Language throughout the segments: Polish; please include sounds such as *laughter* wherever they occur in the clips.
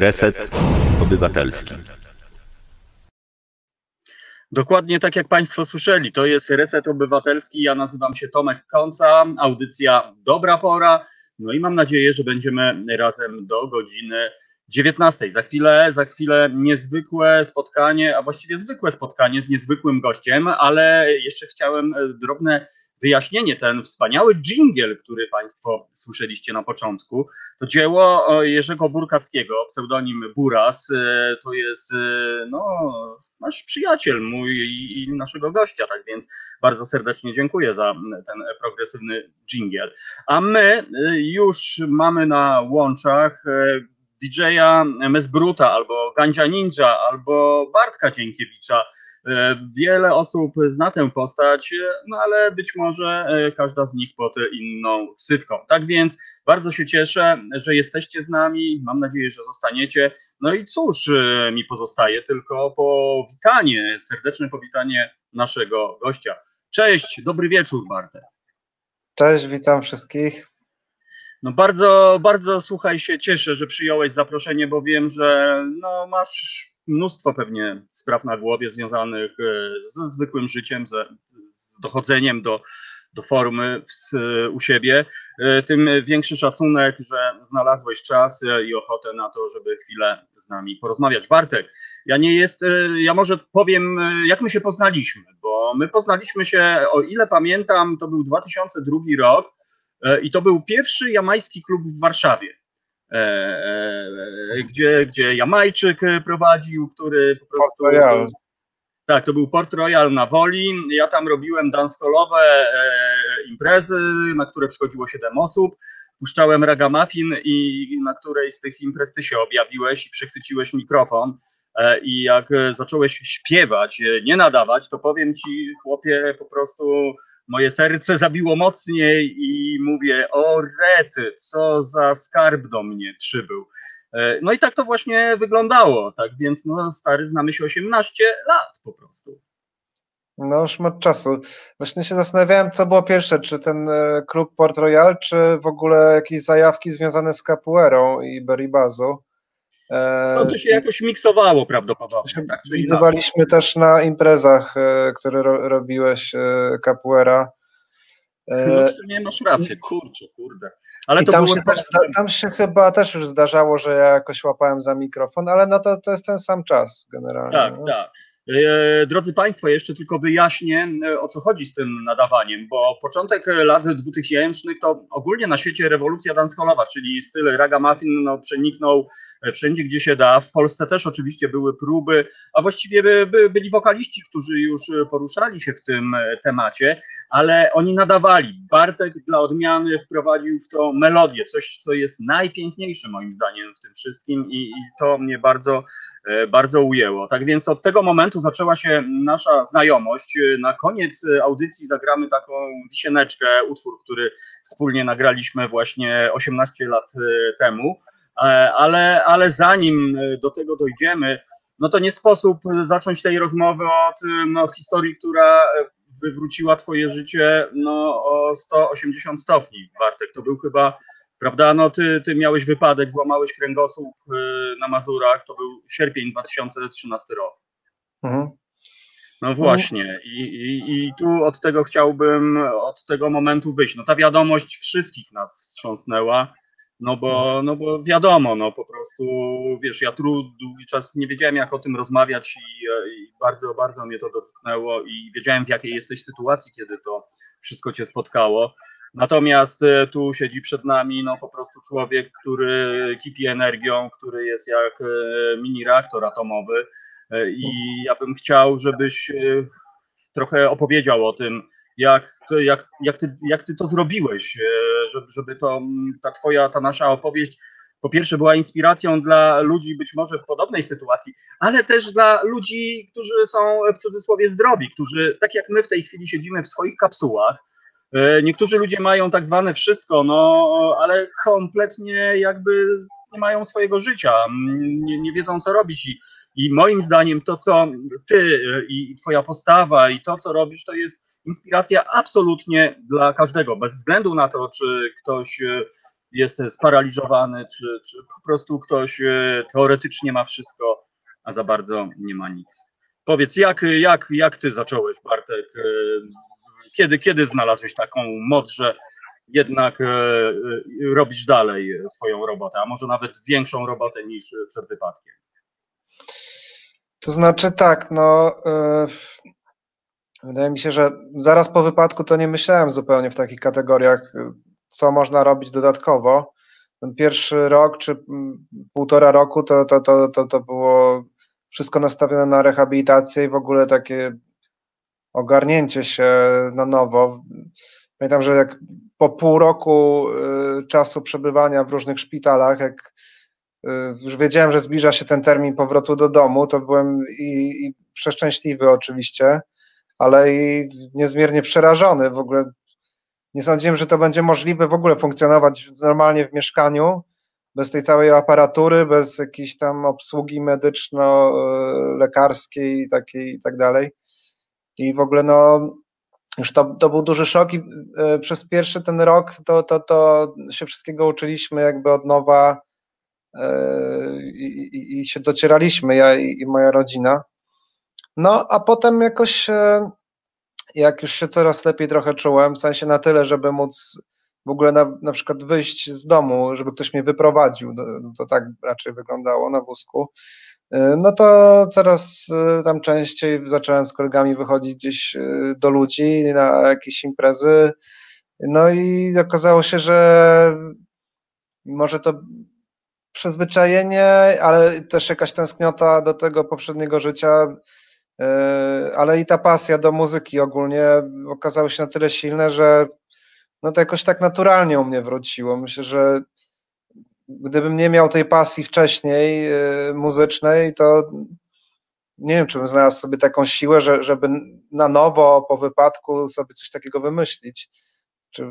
Reset Obywatelski. Dokładnie tak jak Państwo słyszeli, to jest Reset Obywatelski. Ja nazywam się Tomek Konca, audycja Dobra Pora. No i mam nadzieję, że będziemy razem do godziny 19. Za chwilę, za chwilę niezwykłe spotkanie, a właściwie zwykłe spotkanie z niezwykłym gościem, ale jeszcze chciałem drobne wyjaśnienie, ten wspaniały dżingiel, który Państwo słyszeliście na początku, to dzieło Jerzego Burkackiego, pseudonim Buras, e, to jest e, no, nasz przyjaciel mój i naszego gościa, tak więc bardzo serdecznie dziękuję za ten progresywny dżingiel. A my e, już mamy na łączach DJ-a Mesbruta albo Gandzia Ninja albo Bartka Dziękiewicza, E, wiele osób zna tę postać, e, no ale być może e, każda z nich pod inną ksywką. Tak więc bardzo się cieszę, że jesteście z nami. Mam nadzieję, że zostaniecie. No i cóż mi pozostaje, tylko powitanie, serdeczne powitanie naszego gościa. Cześć, dobry wieczór, Bartek. Cześć, witam wszystkich. No bardzo, bardzo słuchaj się, cieszę, że przyjąłeś zaproszenie, bo wiem, że no, masz mnóstwo pewnie spraw na głowie związanych e, ze zwykłym życiem, ze, z dochodzeniem do, do formy w, u siebie, e, tym większy szacunek, że znalazłeś czas e, i ochotę na to, żeby chwilę z nami porozmawiać. Bartek, ja nie jest, ja może powiem, jak my się poznaliśmy, bo my poznaliśmy się, o ile pamiętam, to był 2002 rok i to był pierwszy jamański klub w Warszawie. E, e, gdzie, gdzie Jamajczyk prowadził, który po prostu. Port Royal. Tak, to był Port Royal na Woli. Ja tam robiłem danskolowe e, imprezy, na które przychodziło 7 osób. Puszczałem ragamuffin i na której z tych imprez ty się objawiłeś i przechwyciłeś mikrofon. I jak zacząłeś śpiewać, nie nadawać, to powiem ci, chłopie, po prostu moje serce zabiło mocniej i mówię, o rety, co za skarb do mnie przybył. E, no i tak to właśnie wyglądało, tak więc no stary, znamy się 18 lat po prostu. No już od czasu. Właśnie się zastanawiałem, co było pierwsze, czy ten e, klub Port Royal, czy w ogóle jakieś zajawki związane z capoeirą i Beribazu. No to się jakoś miksowało prawdopodobnie. Tak, Widywaliśmy też na imprezach, e, które ro, robiłeś e, capoeira. E, no sumie masz rację, kurczę, kurde. Ale to tam, się też, tam się chyba też już zdarzało, że ja jakoś łapałem za mikrofon, ale no to, to jest ten sam czas generalnie. Tak, no. tak. E, drodzy Państwo, jeszcze tylko wyjaśnię, e, o co chodzi z tym nadawaniem, bo początek lat 2000 to ogólnie na świecie rewolucja dancehallowa, czyli styl ragamuffin no, przeniknął e, wszędzie, gdzie się da. W Polsce też oczywiście były próby, a właściwie by, by, byli wokaliści, którzy już poruszali się w tym temacie, ale oni nadawali. Bartek dla odmiany wprowadził w to melodię, coś, co jest najpiękniejsze moim zdaniem w tym wszystkim i, i to mnie bardzo, bardzo ujęło. Tak więc od tego momentu zaczęła się nasza znajomość. Na koniec audycji zagramy taką wisieneczkę, utwór, który wspólnie nagraliśmy właśnie 18 lat e, temu. E, ale, ale zanim do tego dojdziemy, no to nie sposób zacząć tej rozmowy od no, historii, która wywróciła twoje życie no, o 180 stopni, Bartek. To był chyba, prawda, no ty, ty miałeś wypadek, złamałeś kręgosłup e, na Mazurach, to był sierpień 2013 rok. Mhm. No właśnie, I, i, i tu od tego chciałbym, od tego momentu wyjść. No ta wiadomość wszystkich nas wstrząsnęła, no bo, mhm. no bo wiadomo, no po prostu, wiesz, ja długi czas nie wiedziałem, jak o tym rozmawiać i, bardzo, bardzo mnie to dotknęło i wiedziałem, w jakiej jesteś sytuacji, kiedy to wszystko cię spotkało. Natomiast e, tu siedzi przed nami, no po prostu człowiek, który kipi energią, który jest jak e, mini reaktor atomowy, E, I ja bym chciał, żebyś trochę opowiedział o tym, jak, to, jak, jak, ty, jak ty to zrobiłeś, żeby, żeby to, ta twoja, ta nasza opowieść po pierwsze była inspiracją dla ludzi być może w podobnej sytuacji, ale też dla ludzi, którzy są w cudzysłowie zdrowi, którzy tak jak my w tej chwili siedzimy w swoich kapsułach. Niektórzy ludzie mają tak zwane wszystko, no ale kompletnie jakby nie mają swojego życia, nie, nie wiedzą co robić i i moim zdaniem to, co ty i twoja postawa i to, co robisz, to jest inspiracja absolutnie dla każdego, bez względu na to, czy ktoś jest sparaliżowany, czy, czy po prostu ktoś teoretycznie ma wszystko, a za bardzo nie ma nic. Powiedz, jak, jak, jak ty zacząłeś, Bartek? Kiedy, kiedy znalazłeś taką moc, że jednak robisz dalej swoją robotę, a może nawet większą robotę niż przed wypadkiem? To znaczy tak, no wydaje mi się, że zaraz po wypadku to nie myślałem zupełnie w takich kategoriach, co można robić dodatkowo. Ten pierwszy rok czy półtora roku to, to, to, to, to było wszystko nastawione na rehabilitację i w ogóle takie ogarnięcie się na nowo. Pamiętam, że jak po pół roku y, czasu przebywania w różnych szpitalach, jak y, już wiedziałem, że zbliża się ten termin powrotu do domu, to byłem i, i przeszczęśliwy oczywiście, ale i niezmiernie przerażony. W ogóle nie sądziłem, że to będzie możliwe w ogóle funkcjonować normalnie w mieszkaniu, bez tej całej aparatury, bez jakiejś tam obsługi medyczno-lekarskiej takiej i tak dalej. I w ogóle no, już to, to był duży szok i e, przez pierwszy ten rok to, to, to się wszystkiego uczyliśmy jakby od nowa e, i, i, i się docieraliśmy, ja i, i, moja rodzina. No, a potem jakoś, e, jak już się coraz lepiej trochę czułem, w sensie na tyle, żeby móc w ogóle na, na przykład wyjść z domu, żeby ktoś mnie wyprowadził, to tak raczej wyglądało na wózku, E, no to coraz e, tam częściej zacząłem z kolegami wychodzić gdzieś e, do ludzi na jakieś imprezy. No i okazało się, że może to przyzwyczajenie, ale też jakaś tęskniota do tego poprzedniego życia, ale i ta pasja do muzyki ogólnie okazało się na tyle silne, że no to jakoś tak naturalnie u mnie wróciło. Myślę, że gdybym nie miał tej pasji wcześniej yy, muzycznej, to nie wiem, czy bym znalazł sobie taką siłę, że, żeby na nowo po wypadku sobie coś takiego wymyślić. Czy,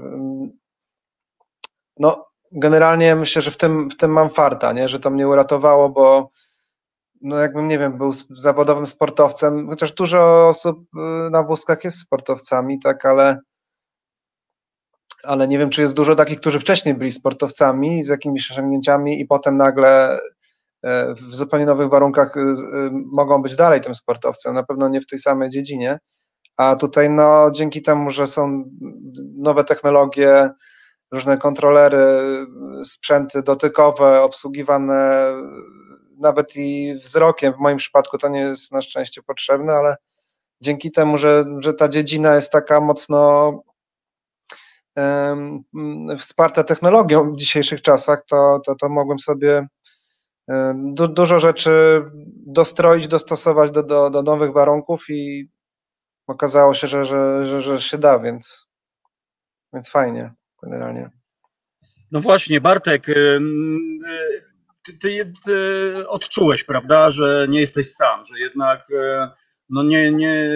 no, generalnie myślę, że w tym, w tym mam farta, nie? że to mnie uratowało, bo no jakbym, nie wiem, był zawodowym sportowcem, chociaż dużo osób y, na wózkach jest sportowcami, tak, ale ale nie wiem, czy jest dużo takich, którzy wcześniej byli sportowcami z jakimiś osiągnięciami i potem nagle e, w zupełnie nowych warunkach e, e, mogą być dalej tym sportowcem, na pewno nie w tej samej dziedzinie, a tutaj no dzięki temu, że są nowe technologie, różne kontrolery, sprzęty dotykowe, obsługiwane nawet i wzrokiem, w moim przypadku to nie jest na szczęście potrzebne, ale dzięki temu, że, że ta dziedzina jest taka mocno wsparta technologią w dzisiejszych czasach, to, to, to mogłem sobie du, dużo rzeczy dostroić, dostosować do, do, do nowych warunków i okazało się, że, że, że, że się da, więc, więc fajnie generalnie. No właśnie, Bartek, ty, ty, ty, odczułeś, prawda, że nie jesteś sam, że jednak e, no nie, nie,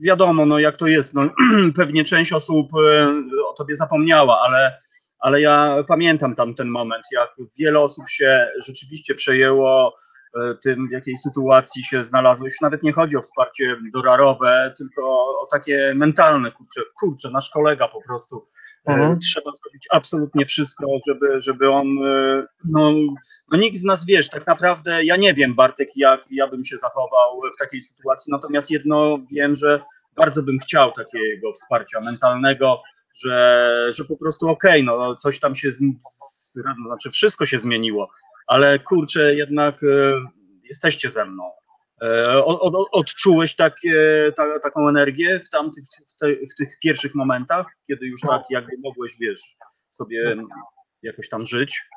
wiadomo, no jak to jest, no, *clears throat* pewnie część osób e, o tobie zapomniała, ale, ale ja pamiętam tam ten moment, jak wiele osób się rzeczywiście przejęło e, tym, w jakiej sytuacji się znalazło. Już nawet nie chodzi o wsparcie dorarowe, tylko o takie mentalne, kurczę, kurczę, nasz kolega po prostu Mhm. Trzeba zrobić absolutnie wszystko, żeby, żeby on, e, no, no nikt z nas, wiesz, tak naprawdę ja nie wiem, Bartek, jak ja bym się zachował w takiej sytuacji, natomiast jedno wiem, że bardzo bym chciał takiego wsparcia mentalnego, że, że po prostu okej, okay, no coś tam się, z, znaczy wszystko się zmieniło, ale kurczę, jednak e, jesteście ze mną. E, od, odczułeś ta, taką energię w, tamtych, w, te, w, tych pierwszych momentach, kiedy już tak jakby mogłeś, wiesz, sobie jakoś tam żyć?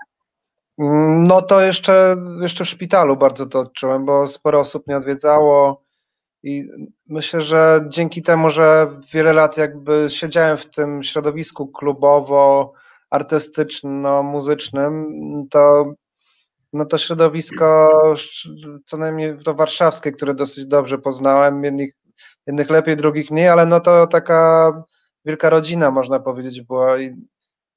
No to jeszcze, jeszcze w szpitalu bardzo to odczułem, bo sporo osób mnie odwiedzało i myślę, że dzięki temu, że wiele lat jakby siedziałem w tym środowisku klubowo, artystyczno-muzycznym, to no to środowisko, co najmniej to warszawskie, które dosyć dobrze poznałem, jednych, jednych lepiej, drugich mniej, ale no to taka wielka rodzina, można powiedzieć, była i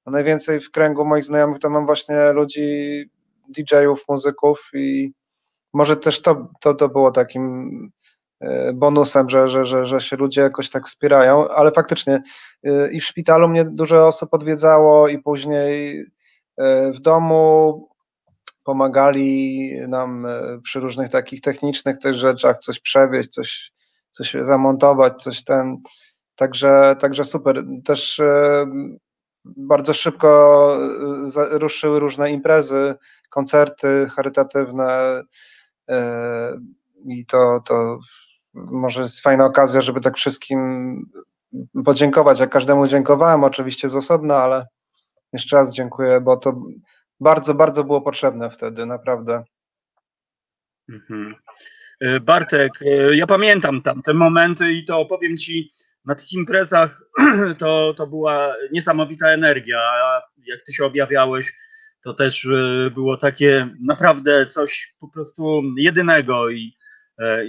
najwięcej w kręgu moich znajomych to mam właśnie ludzi, DJ-ów, muzyków i może też to, to, to było takim e, bonusem, że, że, że, że się ludzie jakoś tak wspierają, ale faktycznie e, i w szpitalu mnie dużo osób odwiedzało i później w domu, pomagali nam przy różnych takich technicznych tych rzeczach, coś przewieźć, coś, coś zamontować, coś ten. Także, także super. Też bardzo szybko ruszyły różne imprezy, koncerty charytatywne i to, to może jest fajna okazja, żeby tak wszystkim podziękować. Ja każdemu dziękowałem, oczywiście z osobna, ale jeszcze raz dziękuję, bo to bardzo, bardzo było potrzebne wtedy, naprawdę. Mhm. E, Bartek, e, ja pamiętam tam te momenty i to opowiem Ci, na tych imprezach *clears throat* to, to była niesamowita energia. Jak Ty się objawiałeś, to też e, było takie naprawdę coś po prostu jedynego i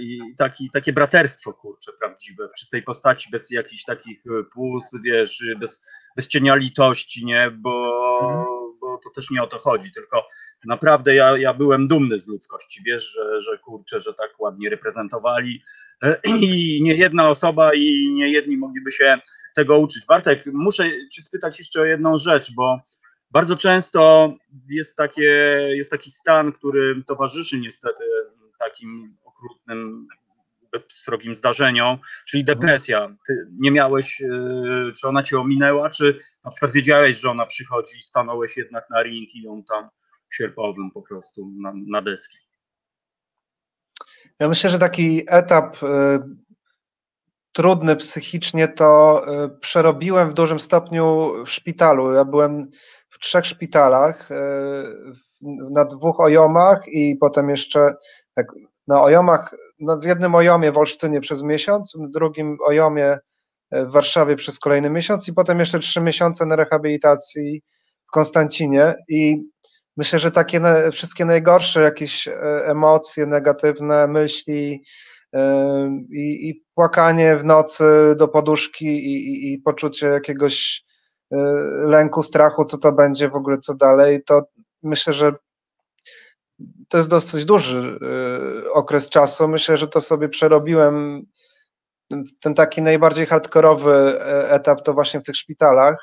i taki, takie braterstwo, kurcze, prawdziwe, w czystej postaci, bez jakichś takich płus, wiesz, bez, bez cienia litości, nie, bo, to też nie o to chodzi, tylko naprawdę ja, ja byłem dumny z ludzkości, wiesz, że, że kurczę, że tak ładnie reprezentowali e, *clears throat* i nie jedna osoba i nie jedni mogliby się tego uczyć. Bartek, muszę cię spytać jeszcze o jedną rzecz, bo bardzo często jest, takie, jest taki stan, który towarzyszy niestety takim okrutnym, srogim zdarzeniom, czyli depresja. Ty nie miałeś, yy, czy ona cię ominęła, czy na przykład wiedziałeś, że ona przychodzi i stanąłeś jednak na ring i ją tam sierpowym po prostu na, na deski? Ja myślę, że taki etap y, trudny psychicznie to y, przerobiłem w dużym stopniu w szpitalu. Ja byłem w trzech szpitalach, y, na dwóch ojomach i potem jeszcze na ojomach, no w jednym ojomie w Olsztynie przez miesiąc, w drugim ojomie e, w Warszawie przez kolejny miesiąc i potem jeszcze trzy miesiące na rehabilitacji w Konstancinie. I myślę, że takie wszystkie najgorsze jakieś e, emocje, negatywne myśli e, i, i płakanie w nocy do poduszki i, i, i poczucie jakiegoś lęku, strachu, co to będzie w ogóle, co dalej, to myślę, że to jest dosyć duży y, okres czasu. Myślę, że to sobie przerobiłem. Ten taki najbardziej hardkorowy e, etap to właśnie w tych szpitalach.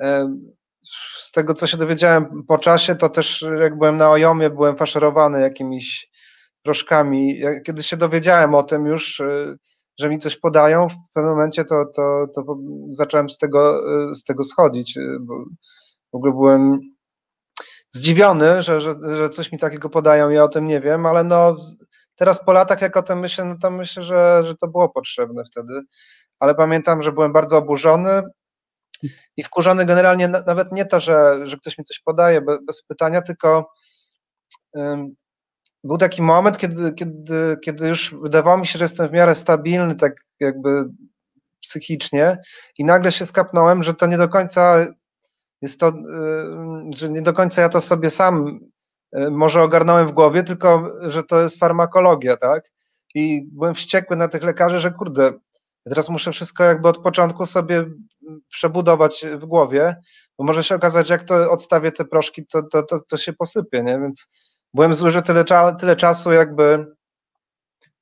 E, z tego, co się dowiedziałem po czasie, to też jak byłem na Ojomie, byłem faszerowany jakimiś proszkami. Kiedy się dowiedziałem o tym już, y, że mi coś podają, w pewnym momencie to, to, to zacząłem z tego, z tego schodzić, bo w ogóle byłem zdziwiony, że, że, że coś mi takiego podają, ja o tym nie wiem, ale no teraz po latach jak o tym myślę, no to myślę, że, że to było potrzebne wtedy, ale pamiętam, że byłem bardzo oburzony i wkurzony generalnie nawet nie to, że, że ktoś mi coś podaje bez, bez pytania, tylko um, był taki moment, kiedy, kiedy, kiedy już wydawało mi się, że jestem w miarę stabilny, tak jakby psychicznie i nagle się skapnąłem, że to nie do końca jest to, y, że nie do końca ja to sobie sam y, może ogarnąłem w głowie, tylko że to jest farmakologia, tak? I byłem wściekły na tych lekarzy, że kurde, teraz muszę wszystko jakby od początku sobie przebudować w głowie, bo może się okazać, jak to odstawię te proszki, to, to, to, to się posypie, nie? Więc byłem zły, że tyle, tyle czasu jakby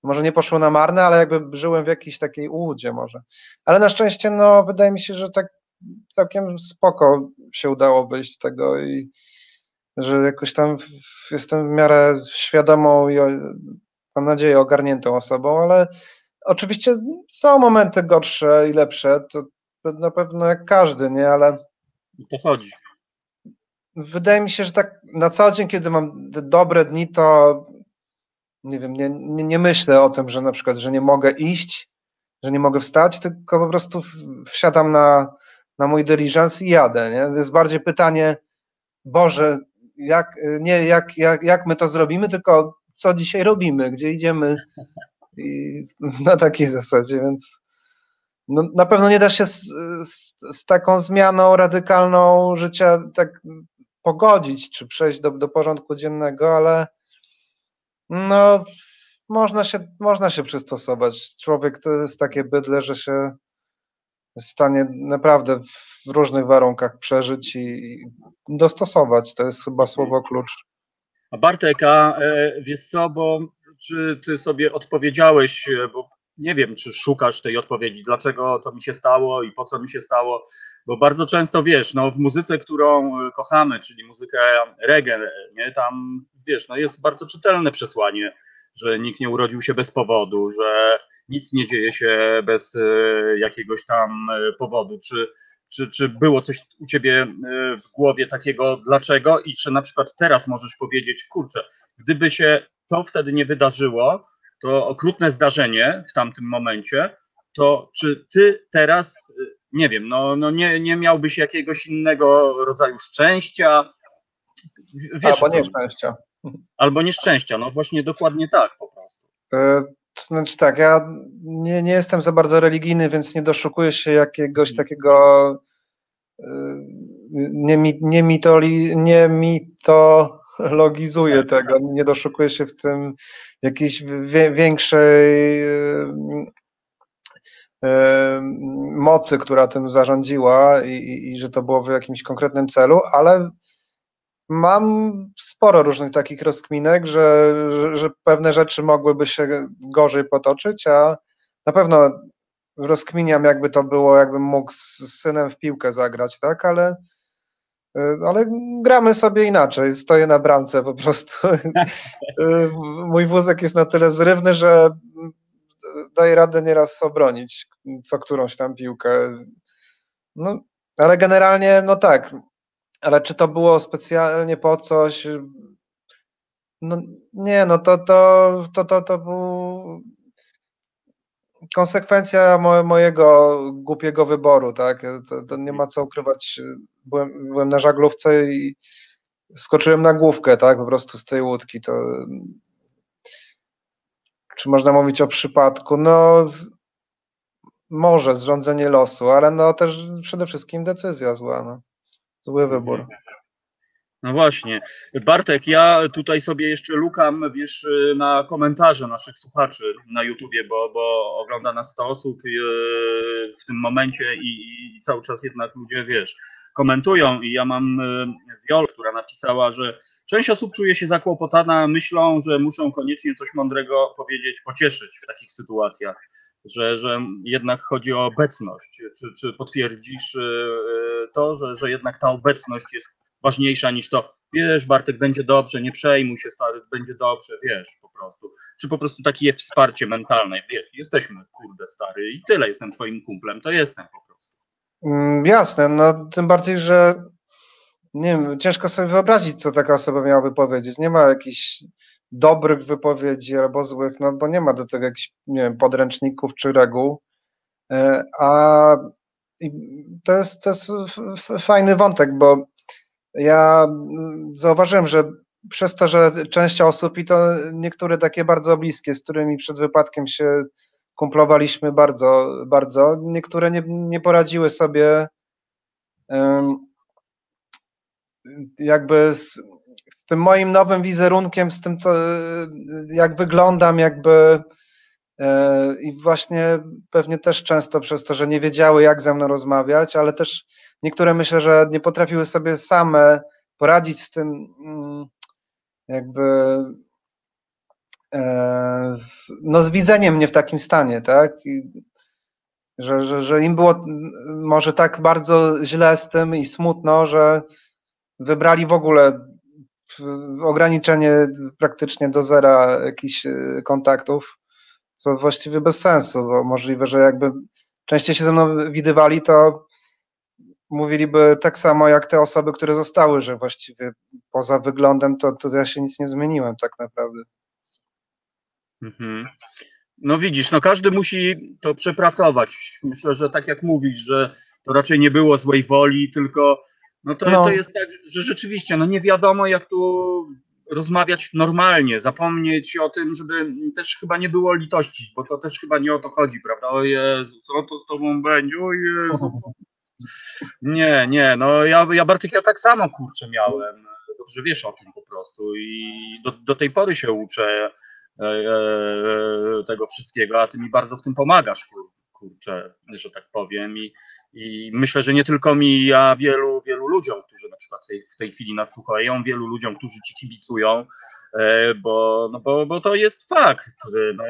może nie poszło na marne, ale jakby żyłem w jakiejś takiej ułudzie może. Ale na szczęście, no, wydaje mi się, że tak całkiem spoko się udało wyjść z tego i że jakoś tam jestem w miarę świadomą i mam nadzieję ogarniętą osobą, ale oczywiście są momenty gorsze i lepsze, to na pewno jak każdy, nie, ale to chodzi. Wydaje mi się, że tak na co dzień, kiedy mam te dobre dni, to nie wiem, nie, nie, nie myślę o tym, że na przykład, że nie mogę iść, że nie mogę wstać, tylko po prostu wsiadam na, na mój diligence i jadę. Nie? To jest bardziej pytanie, Boże, jak, nie jak, jak, jak my to zrobimy, tylko co dzisiaj robimy, gdzie idziemy i *laughs* na takiej zasadzie, więc no, na pewno nie da się z, z, z, taką zmianą radykalną życia tak pogodzić, czy przejść do, do porządku dziennego, ale no można się, można się przystosować. Człowiek to jest takie bydle, że się jest w stanie naprawdę w różnych warunkach przeżyć i dostosować. To jest chyba słowo klucz. A Bartek, a e, wiesz co, bo czy ty sobie odpowiedziałeś, e, bo nie wiem, czy szukasz tej odpowiedzi, dlaczego to mi się stało i po co mi się stało, bo bardzo często wiesz, no w muzyce, którą e, kochamy, czyli muzykę reggae, nie, tam wiesz, no jest bardzo czytelne przesłanie, że nikt nie urodził się bez powodu, że nic nie dzieje się bez e, jakiegoś tam e, powodu, czy, czy, czy było coś u ciebie w głowie takiego dlaczego i czy na przykład teraz możesz powiedzieć, kurczę, gdyby się to wtedy nie wydarzyło, to okrutne zdarzenie w tamtym momencie, to czy ty teraz, nie wiem, no, no nie, nie miałbyś jakiegoś innego rodzaju szczęścia? Wiesz, albo nieszczęścia. Albo nieszczęścia, no właśnie dokładnie tak po prostu. Znaczy tak, ja nie, nie jestem za bardzo religijny, więc nie doszukuję się jakiegoś hmm. takiego e, nie, mi, nie, mitoli, nie mitologizuję tego, nie doszukuję się w tym jakiejś większej mocy, która tym zarządziła i, i, że to było w jakimś konkretnym celu, ale mam sporo różnych takich rozkminek, że, że, pewne rzeczy mogłyby się gorzej potoczyć, a na pewno rozkminiam, jakby to było, jakbym mógł z synem w piłkę zagrać, tak, ale E, ale gramy sobie inaczej. Stoję na bramce po prostu. E, *laughs* mój wózek jest na tyle zrywny, że daje radę nieraz obronić co którąś tam piłkę. No, ale generalnie, no tak. Ale czy to było specjalnie po coś? No nie, no to, to, to, to, to był konsekwencja mo mojego głupiego wyboru, tak? To, to, nie ma co ukrywać. Byłem, byłem na żaglówce i skoczyłem na główkę, tak? Po prostu z tej łódki. To czy można mówić o przypadku? No może zrządzenie losu, ale no też przede wszystkim decyzja zła, no. Zły wybór. No właśnie. Bartek, ja tutaj sobie jeszcze lukam, wiesz, na komentarze naszych słuchaczy na YouTubie, bo, bo ogląda nas 100 osób e, w tym momencie i, i cały czas jednak ludzie, wiesz, komentują i ja mam e, Wiol, która napisała, że część osób czuje się zakłopotana myślą, że muszą koniecznie coś mądrego powiedzieć, pocieszyć w takich sytuacjach. Że, że jednak chodzi o obecność. Czy, czy potwierdzisz e, to, że, że jednak ta obecność jest ważniejsza niż to, wiesz, Bartek, będzie dobrze, nie przejmuj się, stary, będzie dobrze, wiesz, po prostu. Czy po prostu takie wsparcie mentalne, wiesz, jesteśmy, kurde, stary, i tyle, jestem twoim kumplem, to jestem po prostu. Mm, jasne, no tym bardziej, że nie wiem, ciężko sobie wyobrazić, co taka osoba miałaby powiedzieć. Nie ma jakichś dobrych wypowiedzi albo złych, no bo nie ma do tego jakichś, nie wiem, podręczników czy reguł. E, a to jest, to jest fajny wątek, bo ja zauważyłem, że przez to, że część osób i to niektóre takie bardzo bliskie, z którymi przed wypadkiem się kumplowaliśmy bardzo, bardzo, niektóre nie, nie poradziły sobie jakby z, z, tym moim nowym wizerunkiem, z tym, co, jak wyglądam, jakby e, i właśnie pewnie też często przez to, że nie wiedziały, jak ze mną rozmawiać, ale też Niektóre myślę, że nie potrafiły sobie same poradzić z tym, mm, jakby e, z, no z widzeniem mnie w takim stanie, tak? I, że, że, że im było może tak bardzo źle z tym i smutno, że wybrali w ogóle ograniczenie praktycznie do zera jakichś e, kontaktów, co właściwie bez sensu, bo możliwe, że jakby częściej się ze mną widywali, to mówiliby tak samo jak te osoby, które zostały, że właściwie poza wyglądem to, to ja się nic nie zmieniłem tak naprawdę. Mhm. No widzisz, no każdy musi to przepracować. Myślę, że tak jak mówisz, że to raczej nie było złej woli, tylko no to, no. to jest tak, że rzeczywiście no nie wiadomo jak tu rozmawiać normalnie, zapomnieć o tym, żeby też chyba nie było litości, bo to też chyba nie o to chodzi, prawda? O Jezu, co to z tobą będzie? O Jezu, *laughs* Nie, nie, no ja, ja Bartek, ja tak samo kurczę miałem. Dobrze wiesz o tym po prostu i do, do tej pory się uczę e, e, tego wszystkiego, a ty mi bardzo w tym pomagasz, kur, kurczę, że tak powiem. I, I myślę, że nie tylko mi, a wielu, wielu ludziom, którzy na przykład w tej, w tej chwili nas słuchają, wielu ludziom, którzy ci kibicują, e, bo, no bo, bo to jest fakt. No,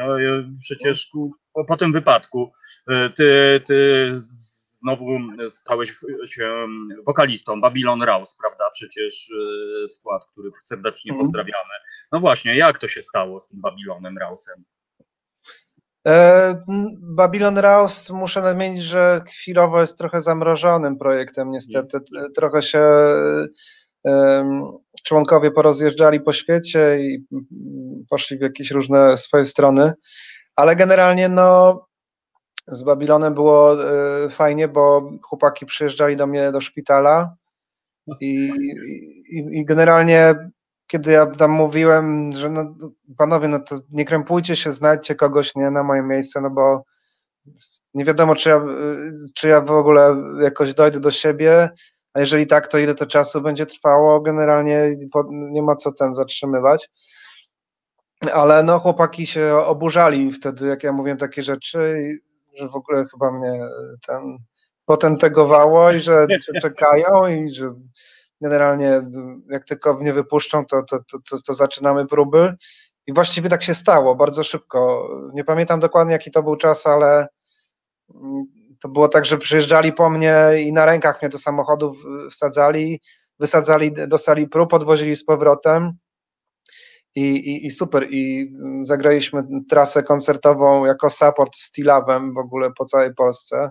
przecież ku, po, po tym wypadku ty, ty znowu stałeś się wokalistą Babylon Rouse, prawda? Przecież skład, który serdecznie mhm. pozdrawiamy. No właśnie, jak to się stało z tym Babylonem Rausem? E, Babylon Rouse muszę nadmienić, że chwilowo jest trochę zamrożonym projektem, niestety. Trochę się członkowie porozjeżdżali po świecie i poszli w jakieś różne swoje strony, ale generalnie no z Babilonem było e, fajnie, bo chłopaki przyjeżdżali do mnie do szpitala i, i, i generalnie kiedy ja tam mówiłem, że no, panowie, no to nie krępujcie się, znajdźcie kogoś nie na moje miejsce, no bo nie wiadomo, czy ja, czy ja w ogóle jakoś dojdę do siebie, a jeżeli tak, to ile to czasu będzie trwało, generalnie nie ma co ten zatrzymywać. Ale no chłopaki się oburzali wtedy, jak ja mówiłem takie rzeczy, że w ogóle chyba mnie ten potentegowało i że *laughs* czekają i że generalnie jak tylko mnie wypuszczą, to, to, to, to, zaczynamy próby. I właściwie tak się stało, bardzo szybko. Nie pamiętam dokładnie, jaki to był czas, ale mm, to było tak, że przyjeżdżali po mnie i na rękach mnie do samochodów wsadzali, wysadzali do sali prób, podwozili z powrotem. I, i, I, super, i zagraliśmy trasę koncertową jako support z Tilawem w ogóle po całej Polsce.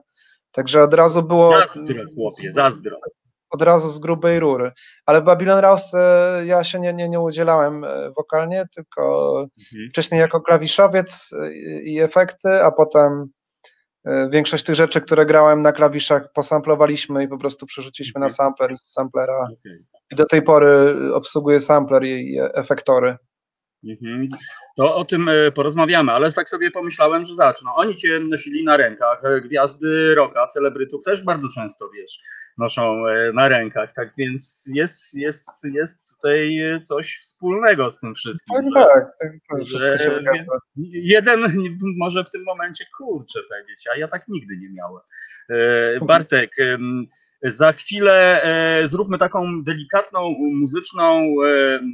Także od razu było. Zazdro, chłopie, zazdro od razu z grubej rury. Ale w Babylon Rouse ja się nie, nie, nie udzielałem e, wokalnie, tylko mhm. wcześniej jako klawiszowiec e, i efekty, a potem e, większość tych rzeczy, które grałem na klawiszach posamplowaliśmy i po prostu przerzuciliśmy na sampler z samplera. Okay. I do tej pory obsługuję sampler i efektory. Mhm. To o tym e, porozmawiamy, ale tak sobie pomyślałem, że zaczną. Oni cię nosili na rękach. E, gwiazdy roka, celebrytów też bardzo często, wiesz, noszą e, na rękach. Tak więc jest, jest, jest tutaj coś wspólnego z tym wszystkim. Tak, tak. tak że jeden *laughs* może w tym momencie kurczę powiedzieć, a ja tak nigdy nie miałem. Bartek, za chwilę zróbmy taką delikatną muzyczną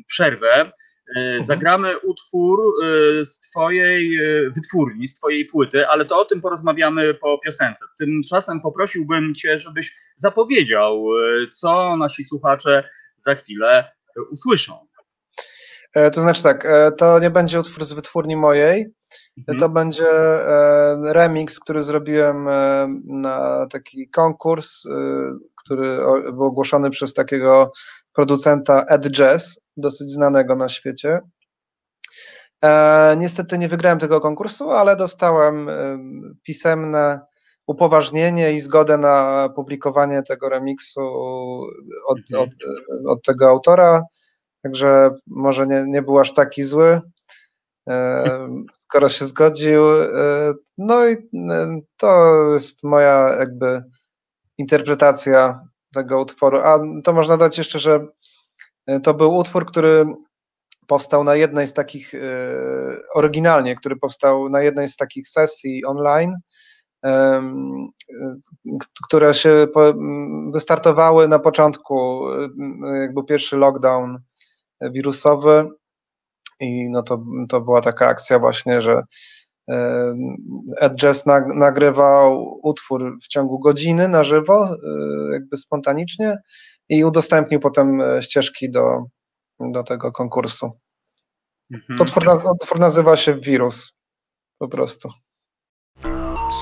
przerwę. Mhm. Zagramy utwór e, z Twojej e, wytwórni, z Twojej płyty, ale to o tym porozmawiamy po piosence. Tymczasem poprosiłbym Cię, żebyś zapowiedział, e, co nasi słuchacze za chwilę usłyszą. To znaczy tak, to nie będzie utwór z wytwórni mojej, mhm. to będzie remix, który zrobiłem na taki konkurs, który był ogłoszony przez takiego producenta Ed Jazz, dosyć znanego na świecie. E, niestety nie wygrałem tego konkursu, ale dostałem e, pisemne upoważnienie i zgodę na publikowanie tego remiksu od, mhm. od, od tego autora, także może nie, nie był aż taki zły, e, skoro się zgodził. No i to jest moja jakby interpretacja tego utworu. A to można dać jeszcze, że e, to był utwór, który powstał na jednej z takich, e, oryginalnie, który powstał na jednej z takich sesji online, które się wystartowały na początku, jak był pierwszy lockdown wirusowy i no to, to była taka akcja właśnie, że Ed Jazz nagrywał utwór w ciągu godziny na żywo, e, jakby spontanicznie i udostępnił potem e, ścieżki do, do tego konkursu. Mhm. To utwór, utwór nazywa się Wirus, po prostu.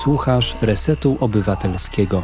Słuchasz Resetu Obywatelskiego.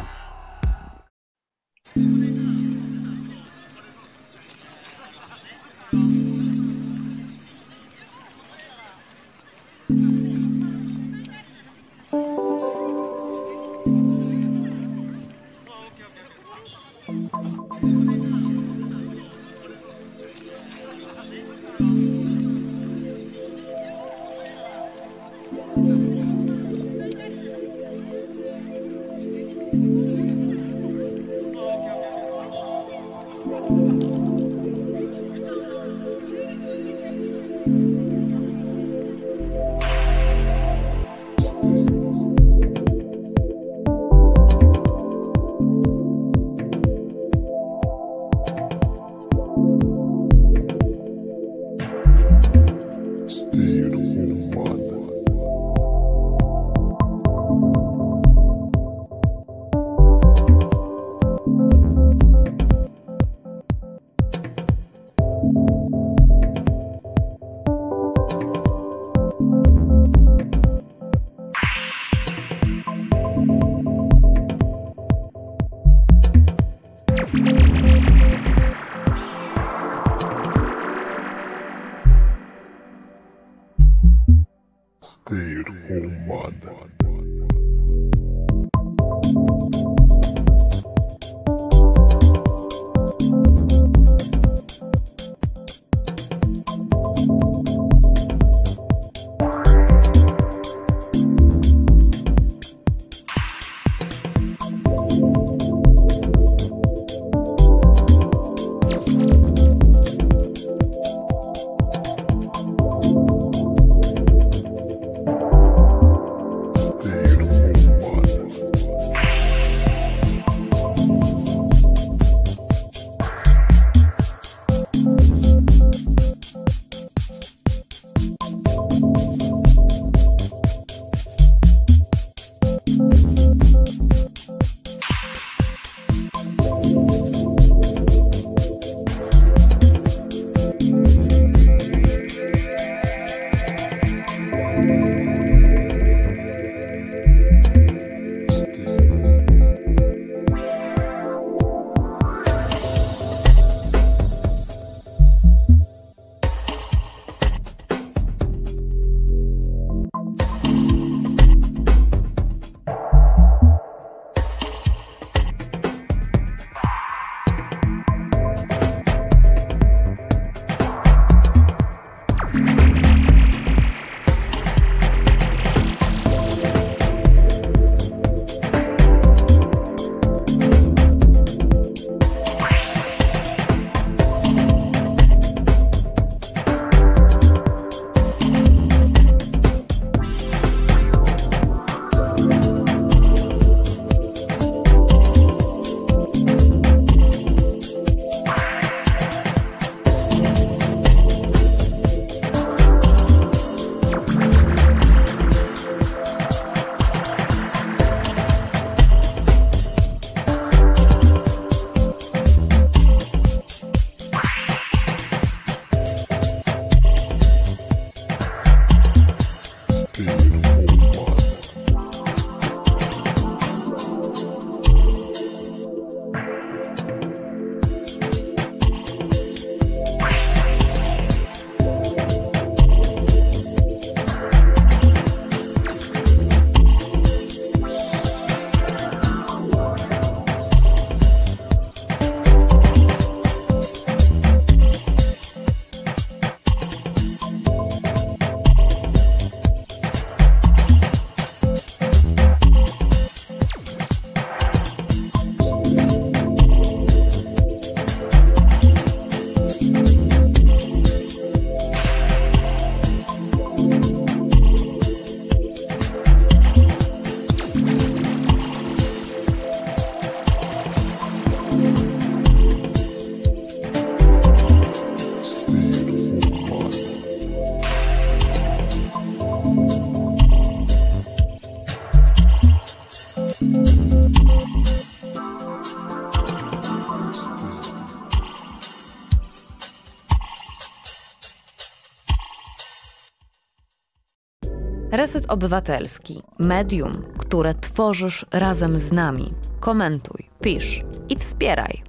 Reset Obywatelski, medium, które tworzysz razem z nami. Komentuj, pisz i wspieraj.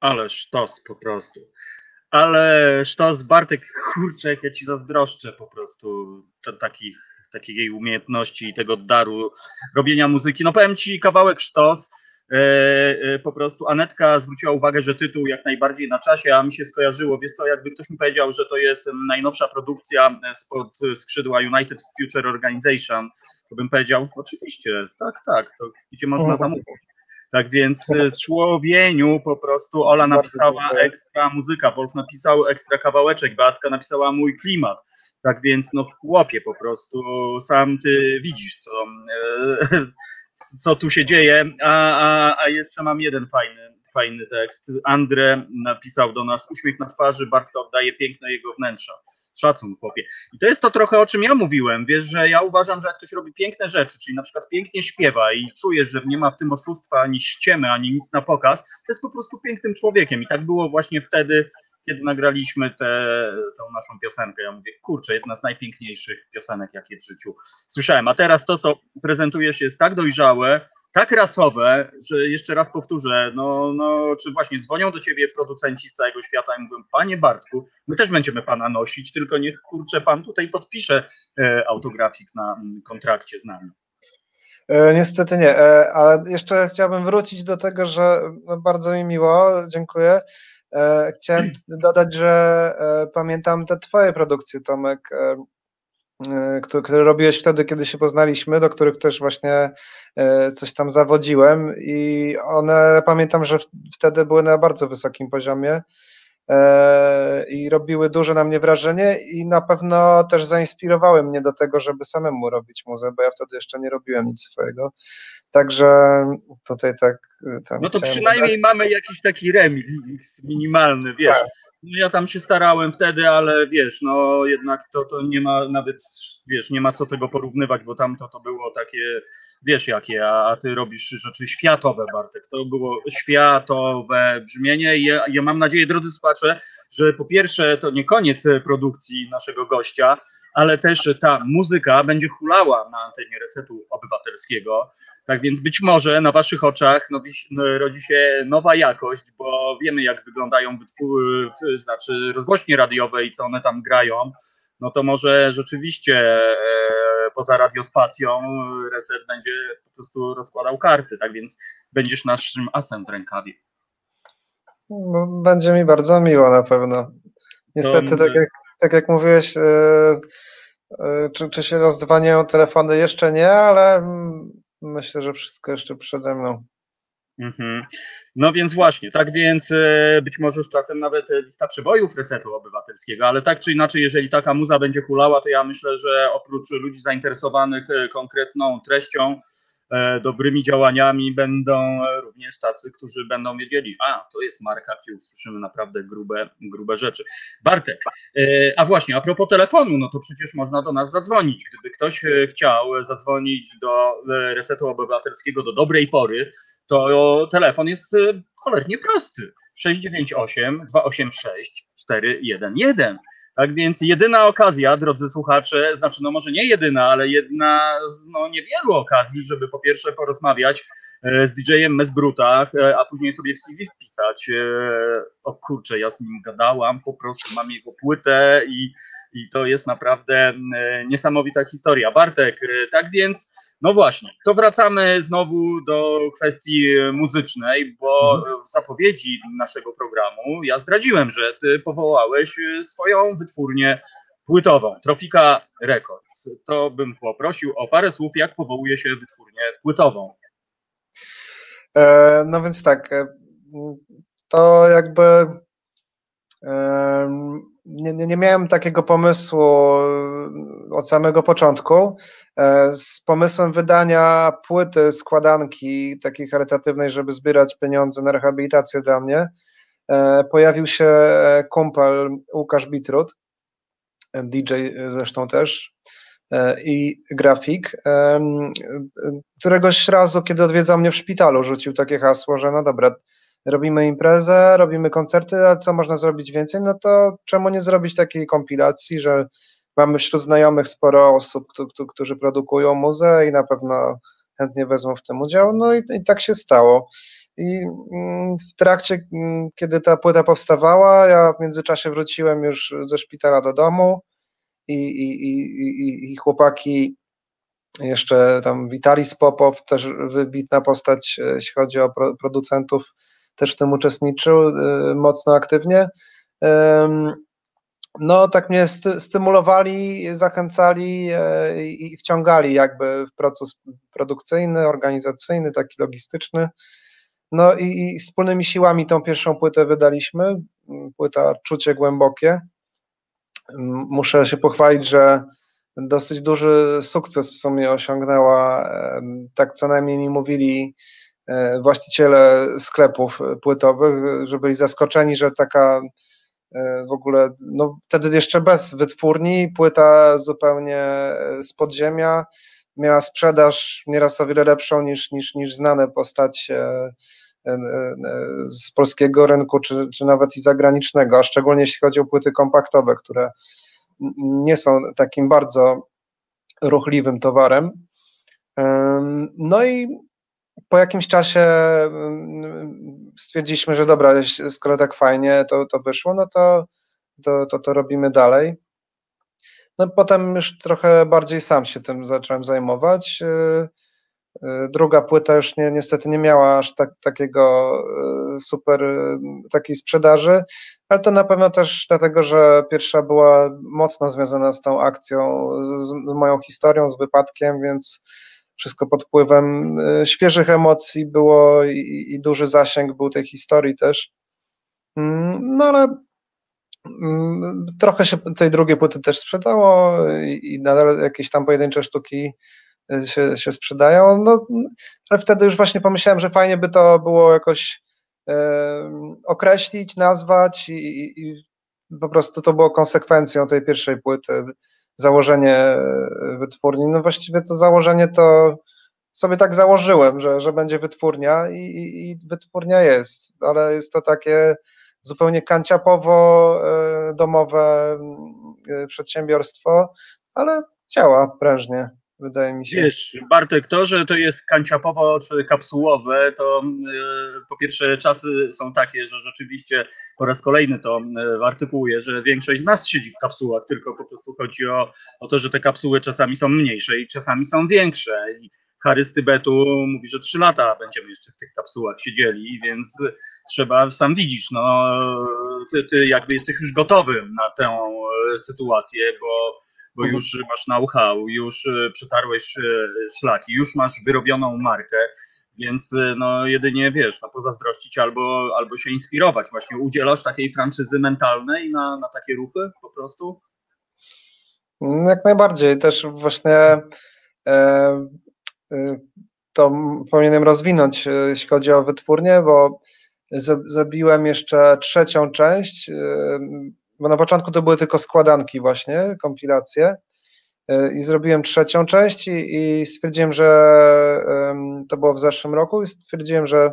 Ale sztos po prostu. Ale sztos, Bartek, kurczę, ja ci zazdroszczę po prostu takich, takiej umiejętności i tego daru robienia muzyki. No powiem ci, kawałek sztos. E, e, po prostu Anetka zwróciła uwagę, że tytuł jak najbardziej na czasie, a mi się skojarzyło, wiesz co, jakby ktoś mi powiedział, że to jest najnowsza produkcja spod skrzydła United Future Organization, to bym powiedział, oczywiście, tak, tak, to gdzie można zamówić. Tak więc e, człowieniu po prostu Ola napisała ekstra muzyka, Wolf napisał ekstra kawałeczek, Beatka napisała mój klimat. Tak więc no chłopie po prostu, sam ty widzisz co, co tu się dzieje, a, a, a jeszcze mam jeden fajny, fajny tekst. Andre napisał do nas, uśmiech na twarzy Bartka oddaje piękno jego wnętrza. Szacun, chłopie. I to jest to trochę, o czym ja mówiłem. Wiesz, że ja uważam, że jak ktoś robi piękne rzeczy, czyli na przykład pięknie śpiewa i czujesz, że nie ma w tym oszustwa ani ściemy, ani nic na pokaz, to jest po prostu pięknym człowiekiem. I tak było właśnie wtedy, kiedy nagraliśmy tę naszą piosenkę. Ja mówię, kurczę, jedna z najpiękniejszych piosenek, jakie w życiu słyszałem. A teraz to, co prezentujesz, jest tak dojrzałe, tak rasowe, że jeszcze raz powtórzę, no, no, czy właśnie dzwonią do ciebie producenci z całego świata i mówią, panie Bartku, my też będziemy pana nosić, tylko niech kurczę pan tutaj podpisze e, autografik na m, kontrakcie z nami. E, niestety nie, e, ale jeszcze chciałbym wrócić do tego, że no, bardzo mi miło, dziękuję. E, chciałem dodać, że e, pamiętam te twoje produkcje, Tomek, e, które, robiłeś wtedy, kiedy się poznaliśmy, do których też właśnie coś tam zawodziłem i one pamiętam, że wtedy były na bardzo wysokim poziomie i robiły duże na mnie wrażenie i na pewno też zainspirowały mnie do tego, żeby samemu robić muzę, bo ja wtedy jeszcze nie robiłem nic swojego. Także tutaj tak. no to przynajmniej dodać. mamy jakiś taki remix minimalny, wiesz. Tak. No ja tam się starałem wtedy, ale wiesz, no jednak to, to nie ma nawet, wiesz, nie ma co tego porównywać, bo tam to, to było takie, wiesz jakie, a, a ty robisz rzeczy światowe, Bartek. To było światowe brzmienie i ja, ja mam nadzieję, drodzy słuchacze, że po pierwsze to nie koniec produkcji naszego gościa, ale też ta muzyka będzie hulała na antenie resetu obywatelskiego. Tak więc być może na Waszych oczach no, rodzi się nowa jakość, bo wiemy, jak wyglądają wytwór, znaczy rozgłośnie radiowe i co one tam grają. No to może rzeczywiście e, poza radiospacją reset będzie po prostu rozkładał karty. Tak więc będziesz naszym asem w rękawie. No, będzie mi bardzo miło na pewno. Niestety, to... tak jak tak jak mówiłeś, e, e, czy, czy się rozdzwaniają telefony? Jeszcze nie, ale myślę, że wszystko jeszcze przede mną. Mhm. No więc właśnie, tak więc e, być może z czasem nawet lista przebojów resetu obywatelskiego, ale tak czy inaczej, jeżeli taka muza będzie hulała, to ja myślę, że oprócz ludzi zainteresowanych konkretną treścią, dobrymi działaniami będą również tacy, którzy będą wiedzieli, a to jest marka, gdzie usłyszymy naprawdę grube, grube rzeczy. Bartek, e, a właśnie, a propos telefonu, no to przecież można do nas zadzwonić. Gdyby ktoś e, chciał zadzwonić do Resetu Obywatelskiego do dobrej pory, to telefon jest cholernie prosty. 698 286 411. Tak więc jedyna okazja, drodzy słuchacze, znaczy no może nie jedyna, ale jedna z no, niewielu okazji, żeby po pierwsze porozmawiać e, z DJ-em Mesbruta, e, a później sobie w CV wpisać. E, o kurczę, ja z nim gadałam, po prostu mam jego płytę i, i to jest naprawdę niesamowita historia. Bartek, tak więc no właśnie, to wracamy znowu do kwestii muzycznej, bo mhm. w zapowiedzi naszego programu ja zdradziłem, że ty powołałeś swoją wytwórnię płytową, Trofika Records. To bym poprosił o parę słów, jak powołuje się wytwórnię płytową. E, no więc tak, e, to jakby e, nie, nie miałem takiego pomysłu od samego początku. E, z pomysłem wydania płyty, składanki takiej charytatywnej, żeby zbierać pieniądze na rehabilitację dla mnie, e, pojawił się kumpel Łukasz Bitrut, DJ zresztą też, e, i grafik. Któregoś razu, kiedy odwiedzał mnie w szpitalu, rzucił takie hasło, że no dobra, robimy imprezę, robimy koncerty, a co można zrobić więcej? No to czemu nie zrobić takiej kompilacji, że mamy wśród znajomych sporo osób, którzy produkują muzę i na pewno chętnie wezmą w tym udział. No i, i tak się stało. I mm, w trakcie, mm, kiedy ta płyta powstawała, ja w międzyczasie wróciłem już ze szpitala do domu i, i, i, i chłopaki, jeszcze tam Witalis Popow, też wybitna postać, e, jeśli chodzi o producentów, też w tym uczestniczył e, mocno aktywnie. No, tak mnie stymulowali, zachęcali e, i wciągali jakby w proces produkcyjny, organizacyjny, taki logistyczny. No i, wspólnymi siłami tą pierwszą płytę wydaliśmy, płyta Czucie Głębokie. Muszę się pochwalić, że dosyć duży sukces w sumie osiągnęła, tak co najmniej mi mówili właściciele sklepów płytowych, że byli zaskoczeni, że taka e, w ogóle, no wtedy jeszcze bez wytwórni, płyta zupełnie z podziemia, miała sprzedaż nieraz o wiele lepszą niż, niż, niż znane postać z polskiego rynku, czy, czy nawet i zagranicznego, a szczególnie jeśli chodzi o płyty kompaktowe, które nie są takim bardzo ruchliwym towarem. No i po jakimś czasie stwierdziliśmy, że dobra, skoro tak fajnie to, to wyszło, no to, to, to, to robimy dalej. No potem już trochę bardziej sam się tym zacząłem zajmować. E, druga płyta już nie, niestety nie miała aż tak, takiego e, super, takiej sprzedaży, ale to na pewno też dlatego, że pierwsza była mocno związana z tą akcją, z moją historią, z wypadkiem, więc wszystko pod wpływem świeżych emocji było i, i duży zasięg był tej historii też. Mm, no ale mm, trochę się tej drugiej płyty też sprzedało i, nadal jakieś tam pojedyncze sztuki się, się sprzedają. No, ale wtedy już właśnie pomyślałem, że fajnie by to było jakoś e, określić, nazwać i, i, po prostu to było konsekwencją tej pierwszej płyty, założenie wytwórni. No właściwie to założenie to sobie tak założyłem, że, że będzie wytwórnia i, i, i wytwórnia jest, ale jest to takie zupełnie kanciapowo e, domowe e, przedsiębiorstwo, ale działa prężnie wydaje mi się. Wiesz, Bartek, to, że to jest kanciapowo czy kapsułowe, to yy, po pierwsze czasy są takie, że rzeczywiście po raz kolejny to yy, artykułuję, że większość z nas siedzi w kapsułach, tylko po prostu chodzi o, o to, że te kapsuły czasami są mniejsze i czasami są większe. I Harry z Tybetu mówi, że trzy lata będziemy jeszcze w tych kapsułach siedzieli, więc trzeba, sam widzisz, no, ty, ty jakby jesteś już gotowym na tę sytuację, bo bo mhm. już masz know-how, już e, przetarłeś e, szlaki, już masz wyrobioną markę, więc e, no jedynie wiesz, no pozazdrościć albo, albo się inspirować. Właśnie udzielasz takiej franczyzy mentalnej na, na takie ruchy po prostu? Mm, jak najbardziej. Też właśnie e, e, to powinienem rozwinąć, jeśli chodzi o wytwórnię, bo zrobiłem jeszcze trzecią część bo na początku to były tylko składanki właśnie, kompilacje e, i zrobiłem trzecią część i, i stwierdziłem, że to było w zeszłym roku i stwierdziłem, że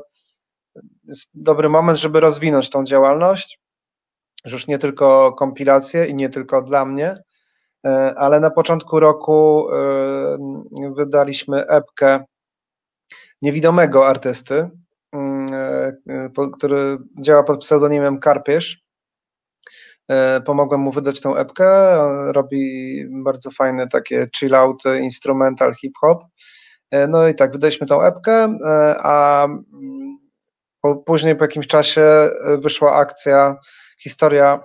jest dobry moment, żeby rozwinąć tą działalność, że już nie tylko kompilacje i nie tylko dla mnie, e, ale na początku roku wydaliśmy epkę niewidomego artysty, który działa pod pseudonimem Karpierz E, pomogłem mu wydać tą epkę. Robi bardzo fajne takie chill out, instrumental hip-hop. E, no i tak, wydaliśmy tą epkę, e, a później po jakimś czasie wyszła akcja, historia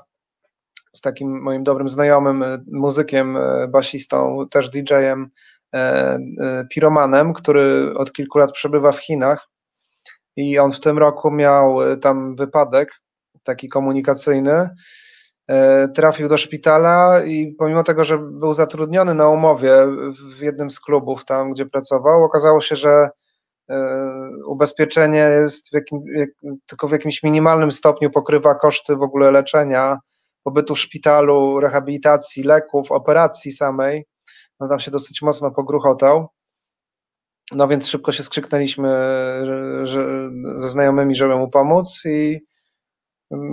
z takim moim dobrym znajomym, muzykiem, basistą, też DJ-em, Piromanem, który od kilku lat przebywa w Chinach i on w tym roku miał tam wypadek taki komunikacyjny E, trafił do szpitala i pomimo tego, że był zatrudniony na umowie w jednym z klubów tam, gdzie pracował, okazało się, że e, ubezpieczenie jest w jakim, tylko w jakimś minimalnym stopniu pokrywa koszty w ogóle leczenia, pobytu w szpitalu, rehabilitacji, leków, operacji samej. No tam się dosyć mocno pogruchotał. No więc szybko się skrzyknęliśmy że, że, ze znajomymi, żeby mu pomóc i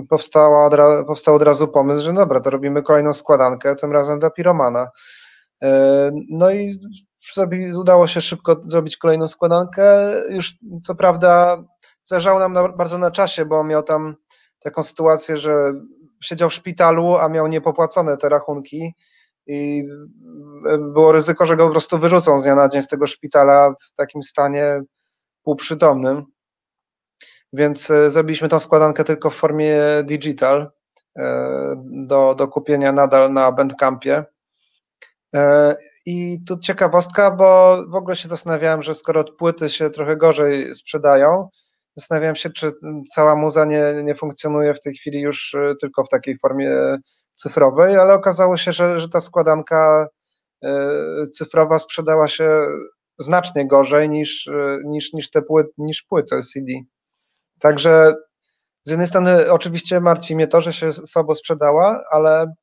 powstała od, powstał od razu pomysł, że dobra, to robimy kolejną składankę, tym razem dla piromana. E, No i zrobi, udało się szybko zrobić kolejną składankę. Już co prawda zależało nam na, bardzo na czasie, bo miał tam taką sytuację, że siedział w szpitalu, a miał niepopłacone te rachunki i było ryzyko, że go po prostu wyrzucą z dnia na dzień z tego szpitala w takim stanie półprzytomnym. Więc e, zrobiliśmy tą składankę tylko w formie digital e, do, do kupienia nadal na Bandcampie. E, I tu ciekawostka, bo w ogóle się zastanawiałem, że skoro płyty się trochę gorzej sprzedają, zastanawiałem się, czy cała muza nie, nie funkcjonuje w tej chwili już e, tylko w takiej formie cyfrowej, ale okazało się, że, że ta składanka e, cyfrowa sprzedała się znacznie gorzej niż, e, niż, niż te płyty, niż płyty CD. Także z jednej strony oczywiście martwi mnie to, że się słabo sprzedała, ale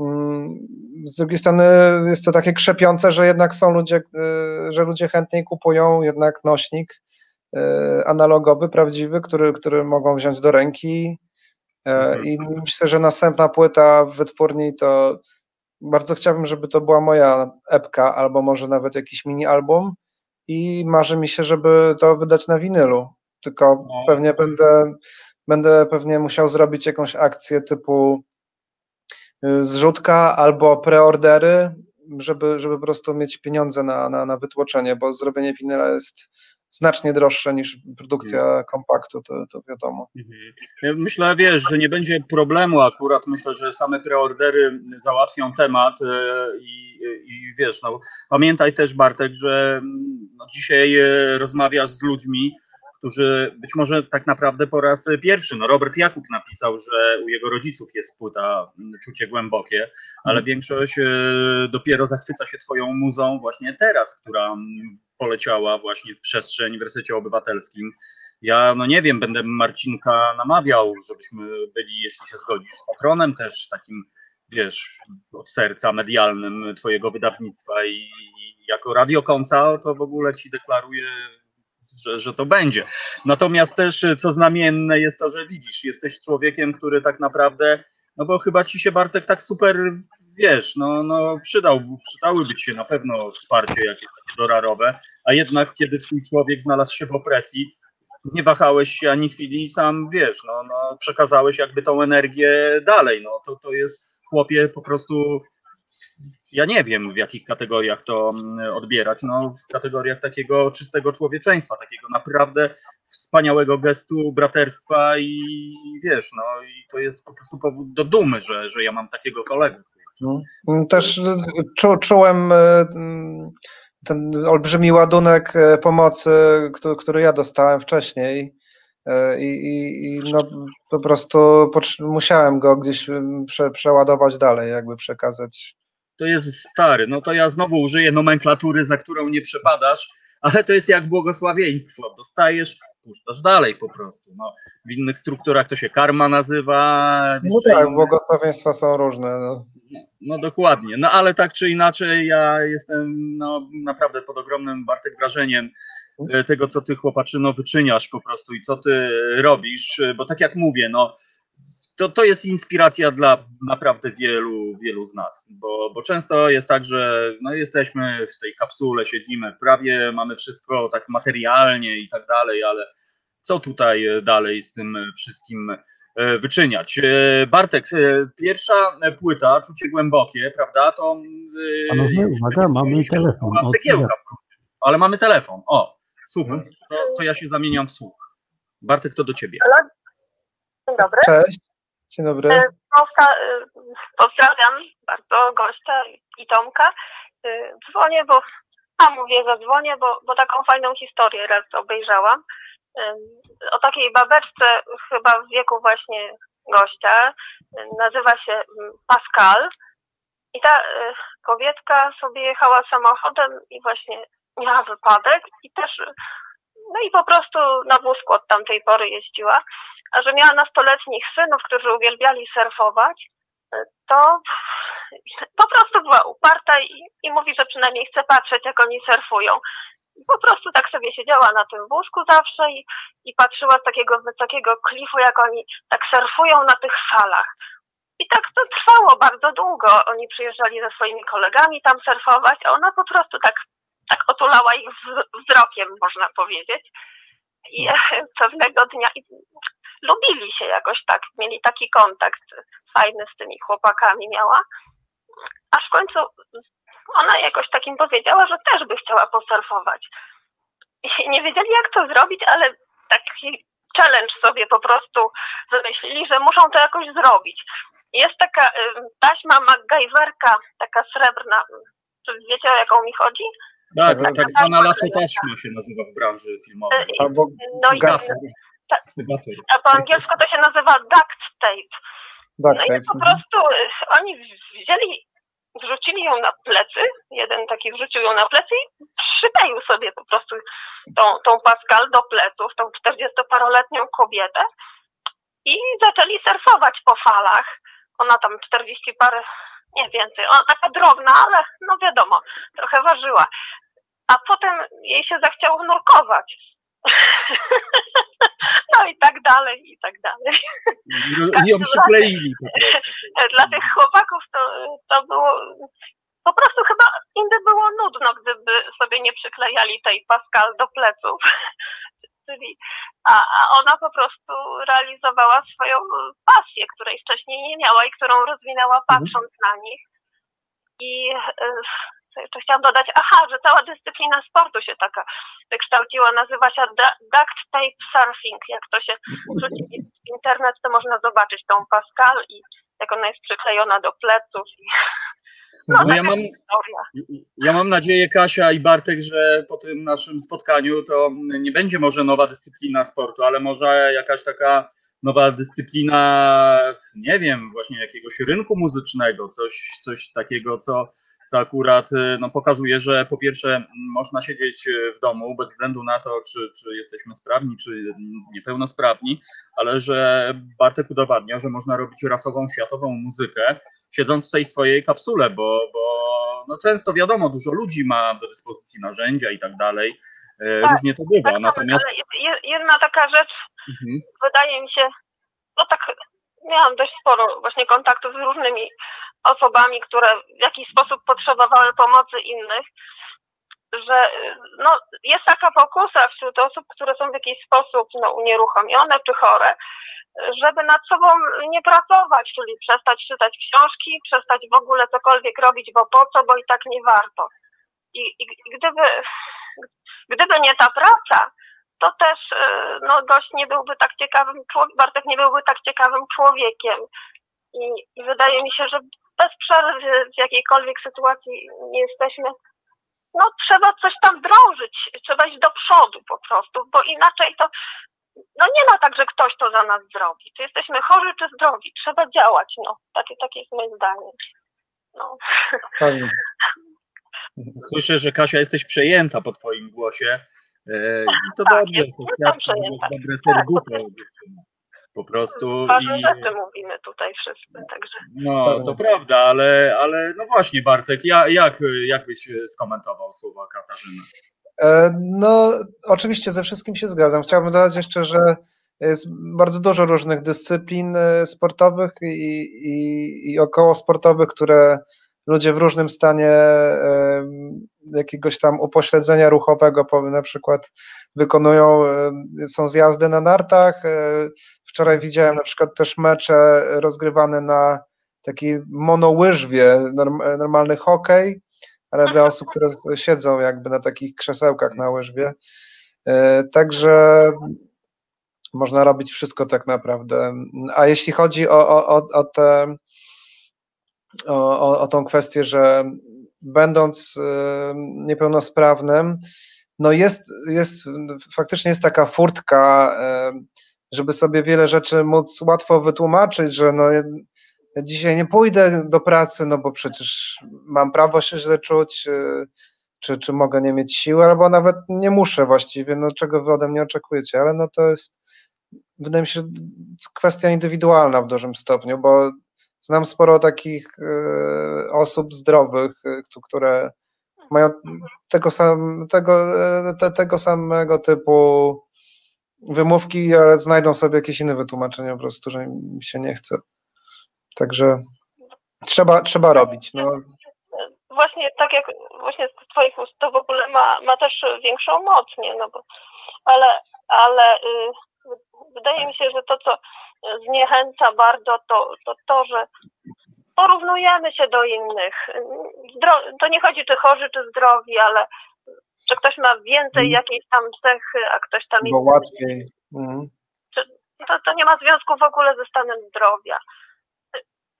mm, z drugiej strony jest to takie krzepiące, że jednak są ludzie, y, że ludzie chętniej kupują jednak nośnik analogowy, prawdziwy, który, który mogą wziąć do ręki. Y, I myślę, że następna płyta w wytwórni to bardzo chciałbym, żeby to była moja epka, albo może nawet jakiś mini album. I marzy mi się, żeby to wydać na winylu. Tylko No. pewnie będę, będę pewnie musiał zrobić jakąś akcję typu y, zrzutka albo preordery, żeby, żeby po prostu mieć pieniądze na, na, na wytłoczenie, bo zrobienie winyla jest znacznie droższe niż produkcja kompaktu, to, to wiadomo. Mhm. Myślę, wiesz, że nie będzie problemu akurat. Myślę, że same preordery załatwią temat e, i, i wiesz, no, pamiętaj też Bartek, że mm, no, dzisiaj e, rozmawiasz z ludźmi, którzy być może tak naprawdę po raz pierwszy, no Robert Jakub napisał, że u jego rodziców jest płyta mm, Czucie Głębokie, ale większość e, dopiero zachwyca się twoją muzą właśnie teraz, która mm, poleciała właśnie w przestrzeń Uniwersytecie Obywatelskim. Ja, no nie wiem, będę Marcinka namawiał, żebyśmy byli, jeśli się zgodzisz, patronem też takim, wiesz, od serca medialnym twojego wydawnictwa i, i jako radiokonca to w ogóle ci deklaruję, że, że to będzie. Natomiast też, co znamienne jest to, że widzisz, jesteś człowiekiem, który tak naprawdę, no bo chyba ci się Bartek tak super, wiesz, no, no przydał, przydałyby ci się na pewno wsparcie jakieś takie dorarowe, a jednak kiedy twój człowiek znalazł się w opresji, nie wahałeś się ani chwili i sam, wiesz, no, no przekazałeś jakby tą energię dalej, no to, to jest chłopie po prostu, ja nie wiem w jakich kategoriach to mm, odbierać, no w kategoriach takiego czystego człowieczeństwa, takiego naprawdę wspaniałego gestu braterstwa i wiesz, no i to jest po prostu powód do dumy, że, że ja mam takiego kolegę. No. Też y, czu, czułem mm, ten olbrzymi ładunek y, pomocy, który, który ja dostałem wcześniej. Y, I, i, i no, po prostu musiałem go gdzieś y, prze, przeładować dalej, jakby przekazać. To jest stary, no to ja znowu użyję nomenklatury, za którą nie przepadasz, ale to jest jak błogosławieństwo. Dostajesz, puszczasz dalej po prostu. No, w innych strukturach to się karma nazywa. No tak, inne- błogosławieństwa są różne. No. No dokładnie. No ale tak czy inaczej, ja jestem no, naprawdę pod ogromnym Bartek wrażeniem e, tego, co ty chłopaczyno wyczyniasz po prostu i co ty robisz, e, bo tak jak mówię, no to, to jest inspiracja dla naprawdę wielu, wielu z nas, bo, bo często jest tak, że no, jesteśmy w tej kapsule, siedzimy, prawie mamy wszystko tak materialnie i tak dalej, ale co tutaj dalej z tym wszystkim e, wyczyniać. E, Bartek, e, pierwsza płyta, Czucie Głębokie, prawda, to... Panowie, uwaga, mamy telefon. Cegiełka, ale mamy telefon, o, super, to, to ja się zamieniam w słuch. Bartek, to do ciebie. Dzień dobry. Cześć, dzień dobry. E, e, pozdrawiam bardzo gościa i Tomka. E, Dzwonię, bo a mówię, zadzwonię, bo, bo taką fajną historię raz obejrzałam. O takiej babeczce chyba w wieku właśnie gościa. Nazywa się mm, Pascal. I ta kobietka sobie jechała samochodem i właśnie miała wypadek i też no i po prostu na wózku od tamtej pory jeździła a że miała nastoletnich synów, którzy uwielbiali surfować, to po prostu była uparta i, i mówi, że przynajmniej chce patrzeć, jak oni surfują. po prostu tak sobie siedziała na tym wózku zawsze i, i patrzyła z takiego wysokiego klifu, jak oni tak surfują na tych falach. I tak to trwało bardzo długo. Oni przyjeżdżali ze swoimi kolegami tam surfować, a ona po prostu tak, tak otulała ich wzrokiem, można powiedzieć. I *laughs* pewnego dnia i lubili się jakoś tak, mieli taki kontakt fajny z tymi chłopakami miała. Aż w końcu ona jakoś takim powiedziała, że też by chciała posurfować. I *laughs* nie wiedzieli jak to zrobić, ale taki challenge sobie po prostu wymyślili, że muszą to jakoś zrobić. Jest taka taśma MacGyverka, taka srebrna. Czy wiecie o jaką mi chodzi? Tak, Tak, tak zwana lacotaśma się nazywa w branży filmowej. Y, Albo No i gafer. Gafer. a po angielsku to się nazywa duct tape. Tak, No i tak. po prostu y, oni wzięli, wrzucili ją na plecy, jeden taki wrzucił ją na plecy i przykleił sobie po prostu tą, tą Pascal do pleców, tą 40-paroletnią kobietę i zaczęli surfować po falach. Ona tam 40 parę, nie więcej, ona taka drobna, ale no wiadomo, trochę ważyła. A potem jej się zachciało nurkować. *laughs* No i tak dalej, i tak dalej. I ją przykleili. *laughs* Dla tych chłopaków to, to było po prostu chyba im by było nudno, gdyby sobie nie przyklejali tej Pascal do pleców. Czyli, a, a ona po prostu realizowała swoją pasję, której wcześniej nie miała i którą rozwinęła patrząc na nich. I e, co jeszcze chciałam dodać, aha, że cała dyscyplina sportu się taka wykształciła, nazywa się du- duct tape surfing. Jak to się wrzuci w internet, to można zobaczyć tą Pascal i jak ona jest przyklejona do pleców. I, no, No ja mam, ja mam nadzieję, Kasia i Bartek, że po tym naszym spotkaniu to nie będzie może nowa dyscyplina sportu, ale może jakaś taka nowa dyscyplina, nie wiem, właśnie jakiegoś rynku muzycznego, coś, coś takiego, co, co akurat y, no, pokazuje, że po pierwsze można siedzieć y, w domu bez względu na to, czy, czy jesteśmy sprawni, czy niepełnosprawni, ale że Bartek udowadnia, że można robić rasową, światową muzykę, siedząc w tej swojej kapsule, bo, bo no, często wiadomo, dużo ludzi ma do dyspozycji narzędzia i tak dalej. y, Tak, Różnie to bywa, Tak, natomiast Ale je- jedna taka rzecz, mhm, wydaje mi się, no tak miałam dość sporo właśnie kontaktów z różnymi osobami, które w jakiś sposób potrzebowały pomocy innych, że no, jest taka pokusa wśród osób, które są w jakiś sposób no, unieruchomione czy chore, żeby nad sobą nie pracować, czyli przestać czytać książki, przestać w ogóle cokolwiek robić, bo po co, bo i tak nie warto. I i gdyby, gdyby nie ta praca, to też y, no, gość nie byłby tak ciekawym człowiekiem, Bartek nie byłby tak ciekawym człowiekiem. I, I wydaje mi się, że bez przerwy w jakiejkolwiek sytuacji nie jesteśmy, no trzeba coś tam drążyć, trzeba iść do przodu po prostu, bo inaczej to no nie ma tak, że ktoś to za nas zrobi. Czy jesteśmy chorzy, czy zdrowi. Trzeba działać, no. Takie, takie jest moje zdanie. No. *laughs* Słyszę, że Kasia jesteś przejęta po twoim głosie i to Tak, dobrze, to świadczy, że dobre serducho po prostu Ważne i rzeczy mówimy tutaj wszyscy, także. no to prawda, ale, ale no właśnie Bartek, ja, jak, jak byś skomentował słowa Katarzyny? E, No, oczywiście ze wszystkim się zgadzam. Chciałbym dodać jeszcze, że jest bardzo dużo różnych dyscyplin e, sportowych i, i, i około sportowych, które ludzie w różnym stanie jakiegoś tam upośledzenia ruchowego, na przykład wykonują, są zjazdy na nartach. e, Wczoraj widziałem na przykład też mecze rozgrywane na takiej monołyżwie, norm, normalny hokej, ale dla osób, które siedzą jakby na takich krzesełkach na łyżwie. E, Także można robić wszystko tak naprawdę. A jeśli chodzi o, o, o, o, te, o, o, tą kwestię, że będąc e, niepełnosprawnym, no jest, jest, faktycznie jest taka furtka, e, żeby sobie wiele rzeczy móc łatwo wytłumaczyć, że no dzisiaj nie pójdę do pracy, no bo przecież mam prawo się źle czuć, e, czy, czy mogę nie mieć siły, albo nawet nie muszę właściwie, no czego wy ode mnie oczekujecie, ale no to jest, wydaje mi się, kwestia indywidualna w dużym stopniu, bo znam sporo takich e, osób zdrowych, e, któ- które mają tego, sam, tego, te, tego samego typu wymówki, ale znajdą sobie jakieś inne wytłumaczenie po prostu, że mi się nie chce. Także trzeba, trzeba robić. No. Właśnie tak jak właśnie z twoich ust to w ogóle ma, ma też większą moc, nie? No bo, ale ale y, wydaje mi się, że to, co zniechęca bardzo, to to, to że porównujemy się do innych. Zdro to nie chodzi, czy chorzy, czy zdrowi, ale że ktoś ma więcej Mhm. jakiejś tam cechy, a ktoś tam Bo inny. łatwiej. Mhm. To, to nie ma związku w ogóle ze stanem zdrowia.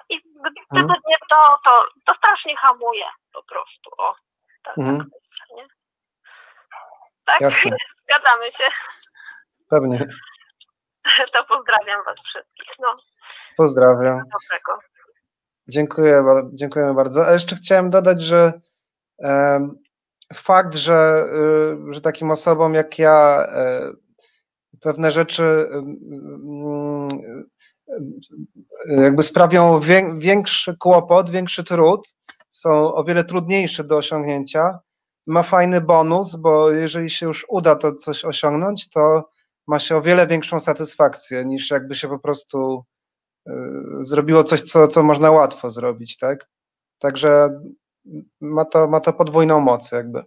I gdyby Mhm. nie to, to, to strasznie hamuje po prostu. O, tak, Mhm. tak nie? Tak, Jasne. *laughs* zgadzamy się. Pewnie. *laughs* To pozdrawiam Was wszystkich. No, Pozdrawiam. dobrego. Dziękuję, dziękujemy bardzo. A jeszcze chciałem dodać, że fakt, że, y, że takim osobom jak ja e, pewne rzeczy y, jakby sprawią wię- większy kłopot, większy trud, są o wiele trudniejsze do osiągnięcia, ma fajny bonus, bo jeżeli się już uda to coś osiągnąć, to ma się o wiele większą satysfakcję niż jakby się po prostu y, zrobiło coś, co, co można łatwo zrobić, tak? Także ma to, ma to podwójną moc jakby.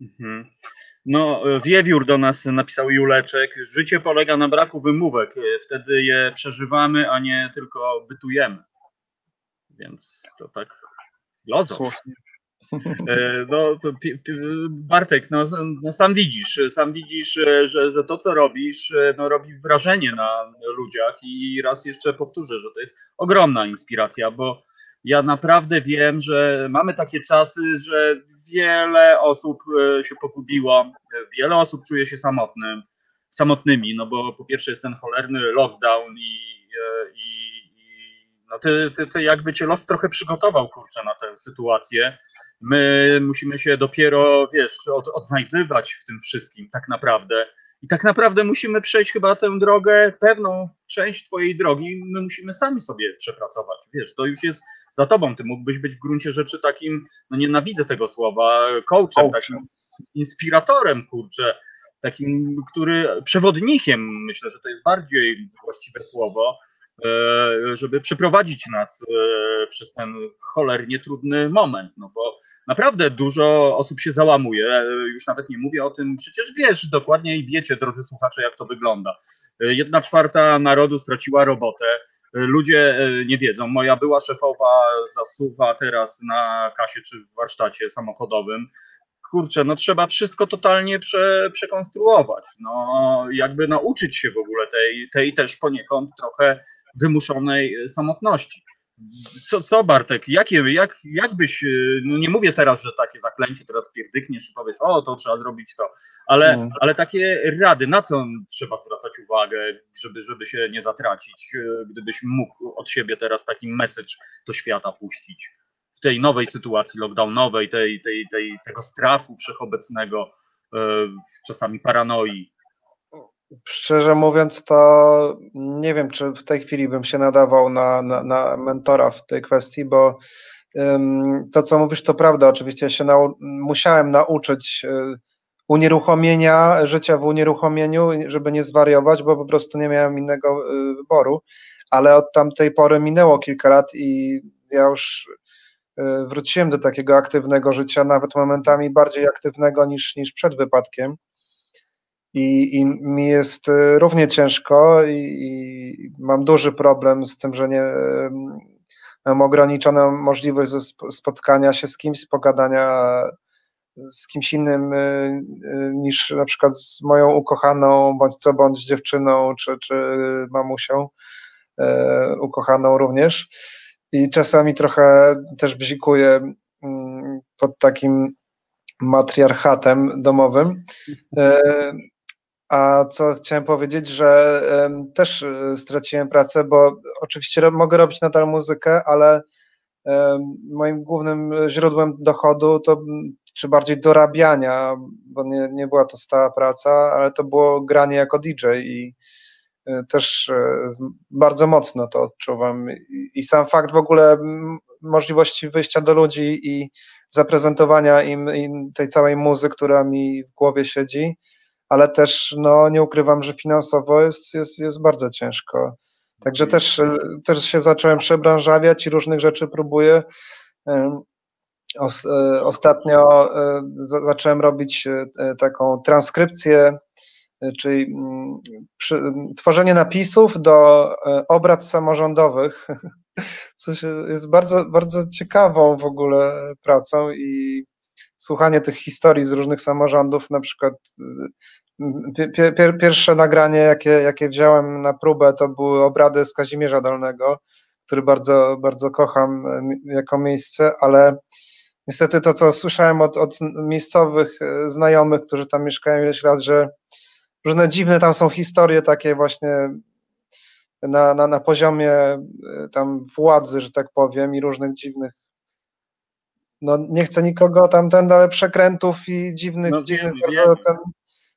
Mhm. No, Wiewiór do nas napisał Juleczek. Życie polega na braku wymówek. Wtedy je przeżywamy, a nie tylko bytujemy. Więc to tak lozo. Słusznie. E, No, Bartek, no, no sam widzisz, sam widzisz, e, że, że to, co robisz, e, no, robi wrażenie na ludziach i raz jeszcze powtórzę, że to jest ogromna inspiracja, bo ja naprawdę wiem, że mamy takie czasy, że wiele osób się pogubiło, wiele osób czuje się samotnym, samotnymi, no bo po pierwsze jest ten cholerny lockdown i, i no ty, ty, ty jakby cię los trochę przygotował, kurczę, na tę sytuację. My musimy się dopiero, wiesz, od, odnajdywać w tym wszystkim, tak naprawdę. I tak naprawdę musimy przejść chyba tę drogę, pewną część twojej drogi, my musimy sami sobie przepracować. Wiesz, to już jest za tobą. Ty mógłbyś być w gruncie rzeczy takim, no nienawidzę tego słowa, coachem, Coachem. takim inspiratorem, kurczę, takim, który, przewodnikiem, myślę, że to jest bardziej właściwe słowo, żeby przeprowadzić nas e, przez ten cholernie trudny moment, no bo naprawdę dużo osób się załamuje, e, już nawet nie mówię o tym, przecież wiesz dokładnie i wiecie, drodzy słuchacze, jak to wygląda. E, Jedna czwarta narodu straciła robotę, E, ludzie e, nie wiedzą, moja była szefowa zasuwa teraz na kasie czy w warsztacie samochodowym, kurczę, no trzeba wszystko totalnie prze, przekonstruować, no jakby nauczyć się w ogóle tej, tej też poniekąd trochę wymuszonej samotności. Co, co Bartek, jakie, jak, jak byś, y, no nie mówię teraz, że takie zaklęcie teraz pierdykniesz i powiesz, o to trzeba zrobić to, ale, Mm. ale takie rady, na co trzeba zwracać uwagę, żeby, żeby się nie zatracić, y, gdybyś mógł od siebie teraz taki message do świata puścić w tej nowej sytuacji lockdownowej, tej, tej, tej, tego strachu wszechobecnego, y, czasami paranoi. Szczerze mówiąc, to nie wiem, czy w tej chwili bym się nadawał na, na, na mentora w tej kwestii, bo ym, to, co mówisz, to prawda. Oczywiście się nau musiałem nauczyć y, unieruchomienia, życia w unieruchomieniu, żeby nie zwariować, bo po prostu nie miałem innego y, wyboru, ale od tamtej pory minęło kilka lat i ja już wróciłem do takiego aktywnego życia, nawet momentami bardziej aktywnego niż, niż przed wypadkiem i, i mi jest y, równie ciężko i, i mam duży problem z tym, że nie ym, mam ograniczoną możliwość spotkania się z kimś, pogadania z kimś innym niż na przykład z moją ukochaną, bądź co bądź dziewczyną, czy, czy mamusią ukochaną również. I czasami trochę też bzikuję mm, pod takim matriarchatem domowym. E, A co chciałem powiedzieć, że też e, straciłem pracę, bo oczywiście mogę robić nadal muzykę, ale moim głównym źródłem dochodu to, czy bardziej dorabiania, bo nie, nie była to stała praca, ale to było granie jako DJ i też e, bardzo mocno to odczuwam. I, sam fakt w ogóle możliwości wyjścia do ludzi i zaprezentowania im, im tej całej muzy, która mi w głowie siedzi, ale też no, nie ukrywam, że finansowo jest, jest, jest bardzo ciężko. Także też, e, też się zacząłem przebranżawiać i różnych rzeczy próbuję. E, ostatnio e, za- zacząłem robić e, taką transkrypcję, e, czyli mm, przy, tworzenie napisów do e, obrad samorządowych, *laughs* co jest bardzo, bardzo ciekawą w ogóle pracą i słuchanie tych historii z różnych samorządów, na przykład y, pie- pie- pier- pierwsze nagranie, jakie, jakie wziąłem na próbę, to były obrady z Kazimierza Dolnego, który bardzo, bardzo kocham mi- jako miejsce, ale niestety to, co słyszałem od, od miejscowych znajomych, którzy tam mieszkają ileś lat, że różne dziwne tam są historie takie właśnie na, na, na poziomie y, tam władzy, że tak powiem, i różnych dziwnych no nie chcę nikogo tam ten, ale przekrętów i dziwnych, No dziwnych wiem, bardzo wiem. ten,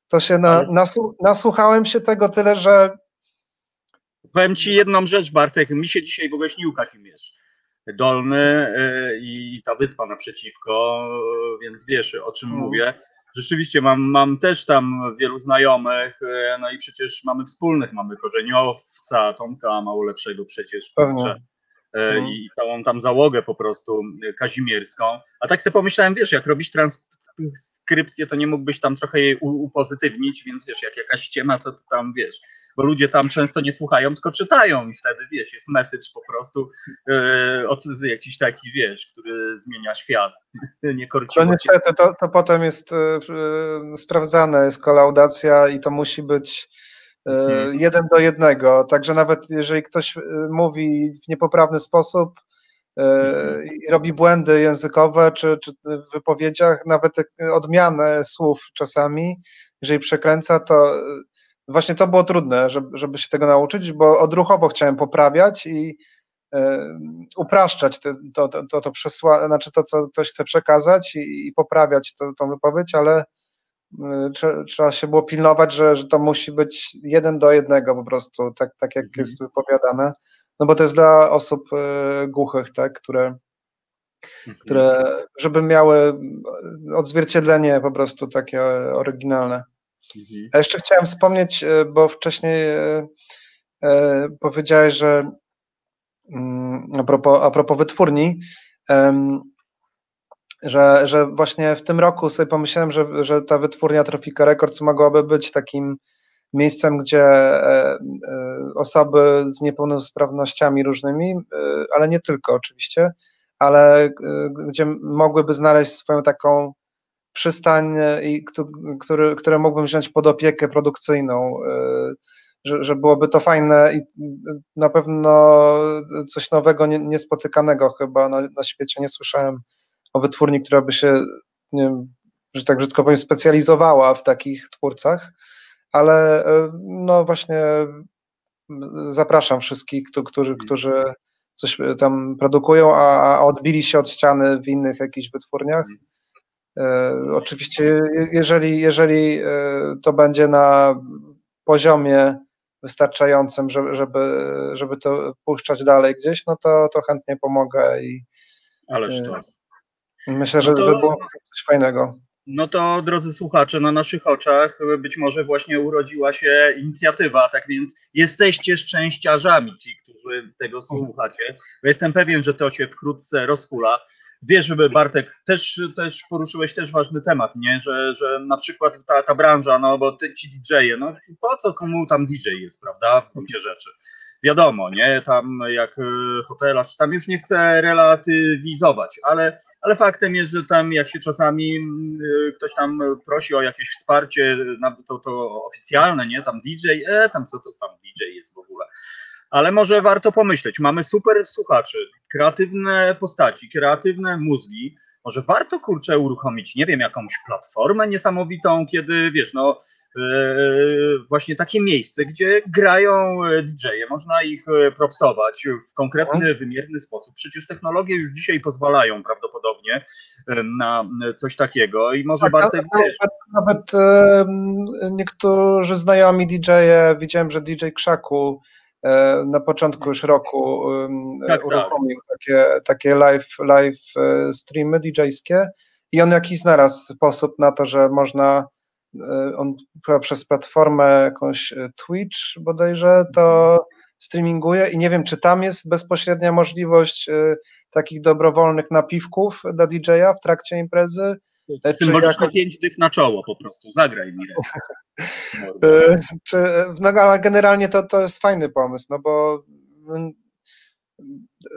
to się na, nasu, nasłuchałem się tego tyle, że Powiem ci jedną rzecz, Bartek. Mi się dzisiaj w ogóle śnił Kazimierz Dolny y, i ta wyspa naprzeciwko, y, więc wiesz o czym Mhm. mówię. Rzeczywiście mam, mam też tam wielu znajomych, y, no i przecież mamy wspólnych, mamy korzeniowca, Tomka mało lepszego przecież, kurczę, y, Mhm. i całą tam załogę po prostu kazimierską. A tak sobie pomyślałem, wiesz, jak robisz transkrypcję, to nie mógłbyś tam trochę jej upozytywnić, więc wiesz, jak jakaś ściema, to, to tam wiesz, bo ludzie tam często nie słuchają, tylko czytają i wtedy, wiesz, jest message po prostu e, od jakiś taki, wiesz, który zmienia świat. *laughs* nie korciło cię. niestety to, to potem jest y, y, sprawdzane, jest kolaudacja i to musi być Mhm. jeden do jednego, także nawet jeżeli ktoś mówi w niepoprawny sposób. I robi błędy językowe czy, czy w wypowiedziach, nawet odmianę słów czasami, jeżeli przekręca, to y, właśnie to było trudne, żeby, żeby się tego nauczyć, bo odruchowo chciałem poprawiać i e, upraszczać te, to, to, to, to przesła, znaczy to, co ktoś chce przekazać i, i poprawiać to, tą wypowiedź, ale trze, trzeba się było pilnować, że, że to musi być jeden do jednego po prostu, tak, tak jak Mhm. jest wypowiadane, no bo to jest dla osób y, głuchych, tak, które, które żeby miały odzwierciedlenie po prostu takie oryginalne. Mhm. A jeszcze chciałem wspomnieć, e, bo wcześniej e, e, powiedziałeś, że mm, a propos, a propos wytwórni, że, że właśnie w tym roku sobie pomyślałem, że, że ta wytwórnia Trafika Records mogłaby być takim miejscem, gdzie e, e, osoby z niepełnosprawnościami różnymi, e, ale nie tylko oczywiście, ale gdzie mogłyby znaleźć swoją taką przystań, i któ- który, które mógłbym wziąć pod opiekę produkcyjną, że, że byłoby to fajne i na pewno coś nowego, nie- niespotykanego chyba na, na świecie. Nie słyszałem o wytwórni, która by się, nie wiem, że tak brzydko powiem, specjalizowała w takich twórcach, ale e, no właśnie zapraszam wszystkich, któ- którzy, którzy coś tam produkują, a, odbili się od ściany w innych jakichś wytwórniach. E, Oczywiście, je- jeżeli, jeżeli e, to będzie na poziomie wystarczającym, żeby, żeby, żeby to puszczać dalej gdzieś, no to, to chętnie pomogę i Ależ e, to. myślę, że, No to- że było coś fajnego. No to, drodzy słuchacze, na naszych oczach być może właśnie urodziła się inicjatywa, tak więc jesteście szczęściarzami, ci, którzy tego słuchacie. Jestem pewien, że to się wkrótce rozkula. Wiesz, Bartek, też, też poruszyłeś też ważny temat, nie? Że, że na przykład ta, ta branża, no bo ty, ci DJ-e, no po co komu tam DJ jest, prawda, w gruncie rzeczy. Wiadomo, nie, tam jak y, hotelarz, tam już nie chcę relatywizować, ale ale faktem jest, że tam jak się czasami y, ktoś tam prosi o jakieś wsparcie, to, to oficjalne, nie, tam DJ, e, tam co to tam DJ jest w ogóle. Ale może warto pomyśleć, mamy super słuchaczy, kreatywne postaci, kreatywne mózgi, może warto, kurczę, uruchomić, nie wiem, jakąś platformę niesamowitą, kiedy, wiesz, no, e, właśnie takie miejsce, gdzie grają e, DJ-e, można ich e, propsować w konkretny, wymierny sposób. Przecież technologie już dzisiaj pozwalają prawdopodobnie na coś takiego i może Tak, Bartek, ale wiesz, Nawet, nawet em, niektórzy znajomi DJ-e, widziałem, że DJ Krzaku na początku już roku Tak, tak. uruchomił takie, takie live, live e, streamy DJ-skie i on jakiś znalazł sposób na to, że można e, on przez platformę jakąś e, Twitch bodajże to streaminguje i nie wiem, czy tam jest bezpośrednia możliwość e, takich dobrowolnych napiwków dla DJ-a w trakcie imprezy, E, Symboliczne jako- pięć dych na czoło po prostu, zagraj mi. *laughs* E, Czy, no ale generalnie to, to jest fajny pomysł, no bo mm,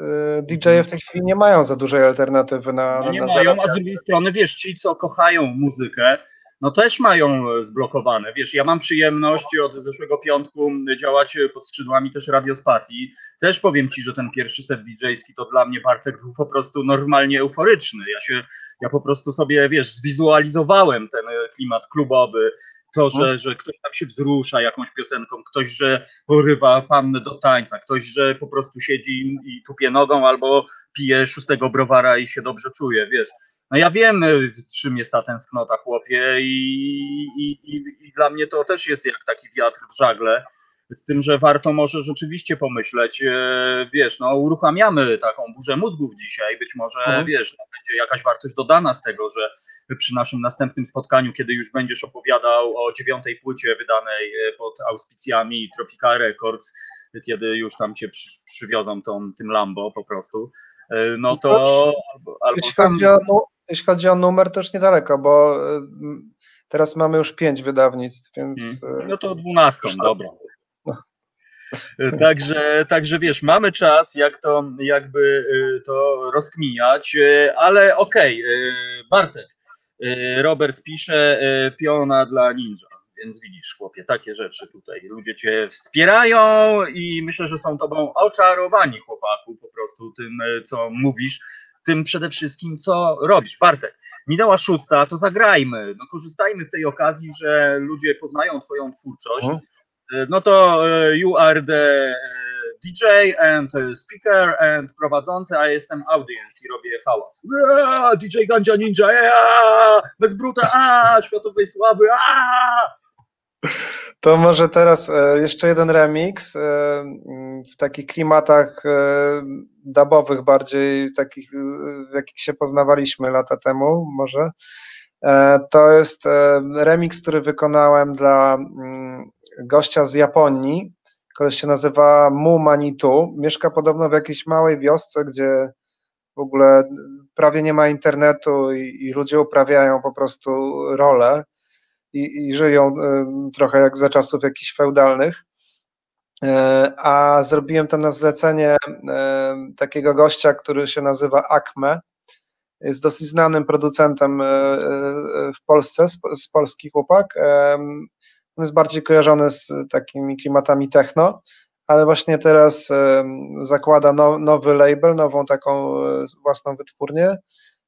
e, DJ-e w tej chwili nie mają za dużej alternatywy na, No nie na mają, a z drugiej strony, wiesz, ci, co kochają muzykę, no też mają e, zblokowane. Wiesz, ja mam przyjemność od zeszłego piątku działać e, pod skrzydłami też radiospacji. Też powiem ci, że ten pierwszy set DJ-ski to dla mnie Bartek był po prostu normalnie euforyczny. Ja się, ja po prostu sobie, wiesz, zwizualizowałem ten e, klimat klubowy. To, że, że ktoś tam się wzrusza jakąś piosenką, ktoś, że porywa pannę do tańca, ktoś, że po prostu siedzi i tupie nogą albo pije szóstego browara i się dobrze czuje, wiesz. No ja wiem, y, czym jest ta tęsknota, chłopie, i, i, i, dla mnie to też jest jak taki wiatr w żagle. Z tym, że warto może rzeczywiście pomyśleć, e, wiesz, no uruchamiamy taką burzę mózgów dzisiaj, być może, Mhm. wiesz, no, będzie jakaś wartość dodana z tego, że przy naszym następnym spotkaniu, kiedy już będziesz opowiadał o dziewiątej płycie wydanej e, pod auspicjami Tropical Records, kiedy już tam cię przy, przywiozą tą, tym Lambo po prostu, e, no to albo, albo Jeśli sam, chodzi, o, jeśli chodzi o numer, to już niedaleko, bo y, m, teraz mamy już pięć wydawnictw, więc y, No to 12, Już- dobra. Także, także wiesz, mamy czas, jak to jakby to rozkminiać, ale okej, y, Bartek, Robert pisze piona dla ninja, więc widzisz chłopie, takie rzeczy tutaj, ludzie cię wspierają i myślę, że są tobą oczarowani chłopaku po prostu tym, y, co mówisz, tym przede wszystkim, co robisz. Bartek, minęła szósta, to zagrajmy, no korzystajmy z tej okazji, że ludzie poznają twoją twórczość, Mhm. no to e, you are the e, DJ and e, speaker and prowadzący, a jestem audience i robię hałas. Ua, DJ Ganja Ninja, ea, bez bruta, a, światowej sławy, a! To może teraz e, jeszcze jeden remix e, w takich klimatach e, dubowych bardziej, takich w jakich się poznawaliśmy lata temu może. To jest remix, który wykonałem dla mm, gościa z Japonii, który się nazywa Mu Manitu. Mieszka podobno w jakiejś małej wiosce, gdzie w ogóle prawie nie ma internetu i, i ludzie uprawiają po prostu rolę i, i żyją em, trochę jak za czasów jakichś feudalnych. E, A zrobiłem to na zlecenie em, takiego gościa, który się nazywa Akme. Jest dosyć znanym producentem e, e, w Polsce, z, Polski chłopak. On jest bardziej kojarzony z takimi klimatami techno, ale właśnie teraz zakłada now, nowy label, nową taką e, własną wytwórnię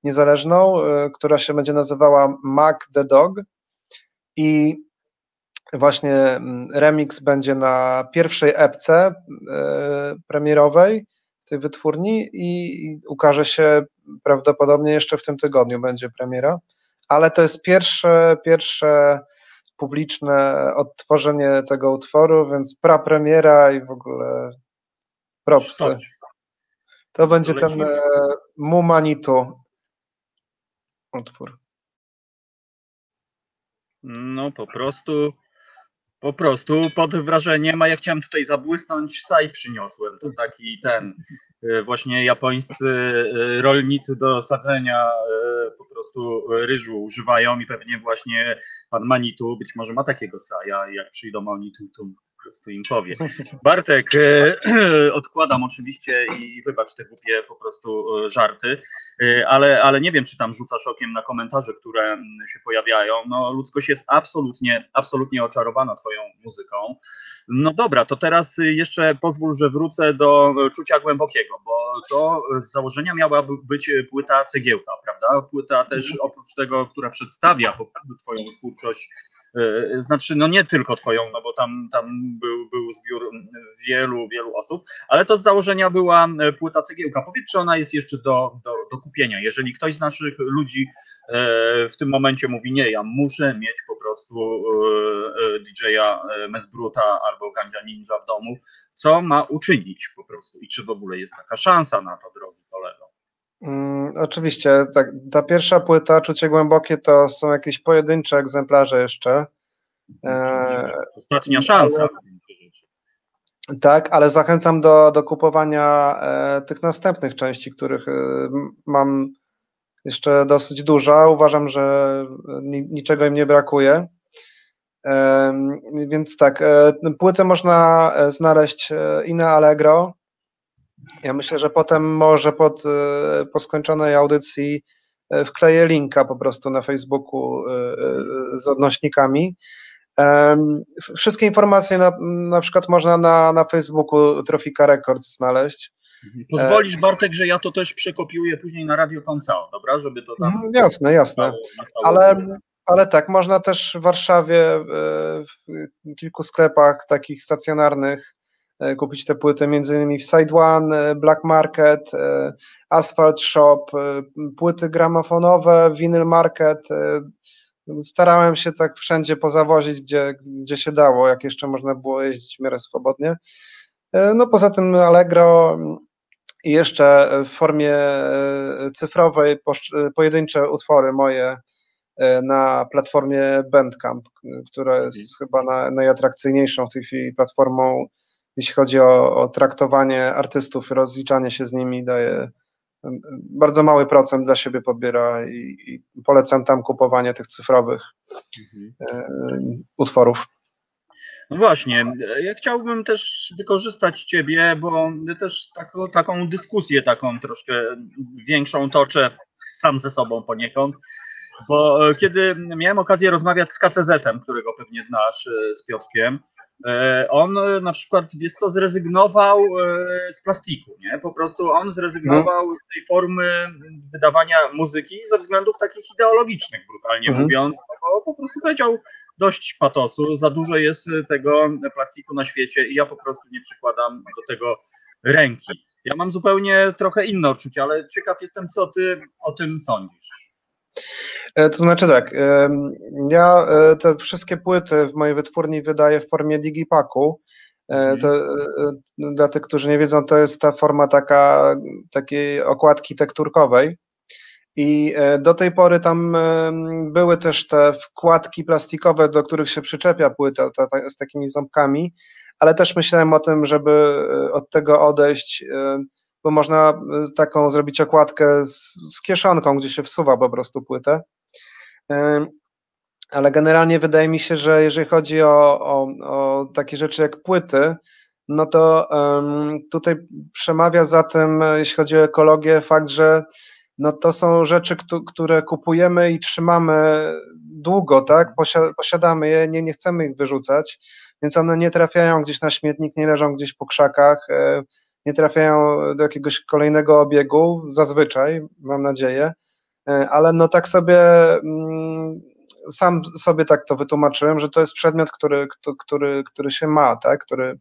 niezależną, e, która się będzie nazywała Mac the Dog i właśnie mm, remix będzie na pierwszej epce e, premierowej w tej wytwórni i ukaże się prawdopodobnie jeszcze w tym tygodniu będzie premiera, ale to jest pierwsze, pierwsze publiczne odtworzenie tego utworu, więc prapremiera i w ogóle propsy. To będzie ten e, Mumanitu utwór. No po prostu, po prostu pod wrażeniem, a ja chciałem tutaj zabłysnąć, saj przyniosłem, to taki ten, e, właśnie japońscy e, rolnicy do sadzenia e, po prostu ryżu używają i pewnie właśnie pan Manitu być może ma takiego saja jak przyjdą oni to po prostu im powie. Bartek, e, *clears throat* odkładam oczywiście i wybacz te głupie po prostu e, żarty, e, ale, ale nie wiem, czy tam rzucasz okiem na komentarze, które mm, się pojawiają. No, ludzkość jest absolutnie, absolutnie oczarowana Twoją muzyką. No dobra, to teraz jeszcze pozwól, że wrócę do czucia głębokiego, bo to z założenia miała by- być płyta cegiełka, prawda? Płyta też oprócz tego, która przedstawia po prostu Twoją twórczość. E, Znaczy, no nie tylko twoją, no bo tam, tam był, był zbiór wielu, wielu osób, ale to z założenia była płyta cegiełka. Powiedz, czy ona jest jeszcze do, do, do kupienia. Jeżeli ktoś z naszych ludzi w tym momencie mówi, nie, ja muszę mieć po prostu DJ-a Mesbruta albo Gandzia Ninja w domu, co ma uczynić po prostu i czy w ogóle jest taka szansa na to, drogi kolego? Mm, oczywiście, tak, ta pierwsza płyta, Czucie Głębokie, to są jakieś pojedyncze egzemplarze jeszcze. E, Ostatnia szansa. Tak, ale zachęcam do, do kupowania e, tych następnych części, których e, mam jeszcze dosyć dużo. Uważam, że ni, niczego im nie brakuje. E, więc tak, e, płytę można e, znaleźć i na Allegro, ja myślę, że potem może pod, e, po skończonej audycji e, wkleję linka po prostu na Facebooku e, z odnośnikami. Wszystkie informacje na, na przykład można na, na Facebooku Trofika Records znaleźć. Mhm. Pozwolisz Bartek, że ja to też przekopiuję później na Radio Koncao, dobra? Żeby to tam... Mhm, jasne, jasne. Ale, ale tak, można też w Warszawie w kilku sklepach takich stacjonarnych kupić te płyty między innymi w Side One, e, Black Market, e, Asphalt Shop, płyty gramofonowe, Vinyl Market. Starałem się tak wszędzie pozawozić, gdzie, gdzie się dało, jak jeszcze można było jeździć w miarę swobodnie. No poza tym Allegro i jeszcze w formie cyfrowej pojedyncze utwory moje na platformie Bandcamp, która jest chyba na, najatrakcyjniejszą w tej chwili platformą jeśli chodzi o, o traktowanie artystów, rozliczanie się z nimi, daje bardzo mały procent dla siebie pobiera i, i polecam tam kupowanie tych cyfrowych mhm. e, utworów. No właśnie, ja chciałbym też wykorzystać Ciebie, bo też taką, taką dyskusję, taką troszkę większą toczę sam ze sobą poniekąd, bo kiedy miałem okazję rozmawiać z KCZ-em, którego pewnie znasz, e, z Piotrkiem, on e, na przykład, wiesz co, zrezygnował e, z plastiku, nie? Po prostu on zrezygnował no. z tej formy wydawania muzyki ze względów takich ideologicznych, brutalnie mhm. mówiąc, no bo po prostu powiedział dość patosu, za dużo jest tego plastiku na świecie i ja po prostu nie przykładam do tego ręki. Ja mam zupełnie trochę inne odczucia, ale ciekaw jestem, co ty o tym sądzisz. E, to znaczy tak, ja e, te wszystkie płyty w mojej wytwórni wydaję w formie digipaku. E, mhm. To, dla tych, którzy nie wiedzą, to jest ta forma taka, takiej okładki tekturkowej. I do tej pory tam były też te wkładki plastikowe, do których się przyczepia płyta ta, ta, z takimi ząbkami, ale też myślałem o tym, żeby od tego odejść bo można y, taką zrobić okładkę z, z kieszonką, gdzie się wsuwa po prostu płytę. Ale generalnie wydaje mi się, że jeżeli chodzi o, o, o takie rzeczy jak płyty, no to um, tutaj przemawia za tym, jeśli chodzi o ekologię, fakt, że no to są rzeczy, które kupujemy i trzymamy długo, tak? Posiadamy je, nie, nie chcemy ich wyrzucać, więc one nie trafiają gdzieś na śmietnik, nie leżą gdzieś po krzakach. Nie trafiają do jakiegoś kolejnego obiegu, zazwyczaj, mam nadzieję, e, ale no tak sobie, mm, sam sobie tak to wytłumaczyłem, że to jest przedmiot, który, który, który się ma, tak, który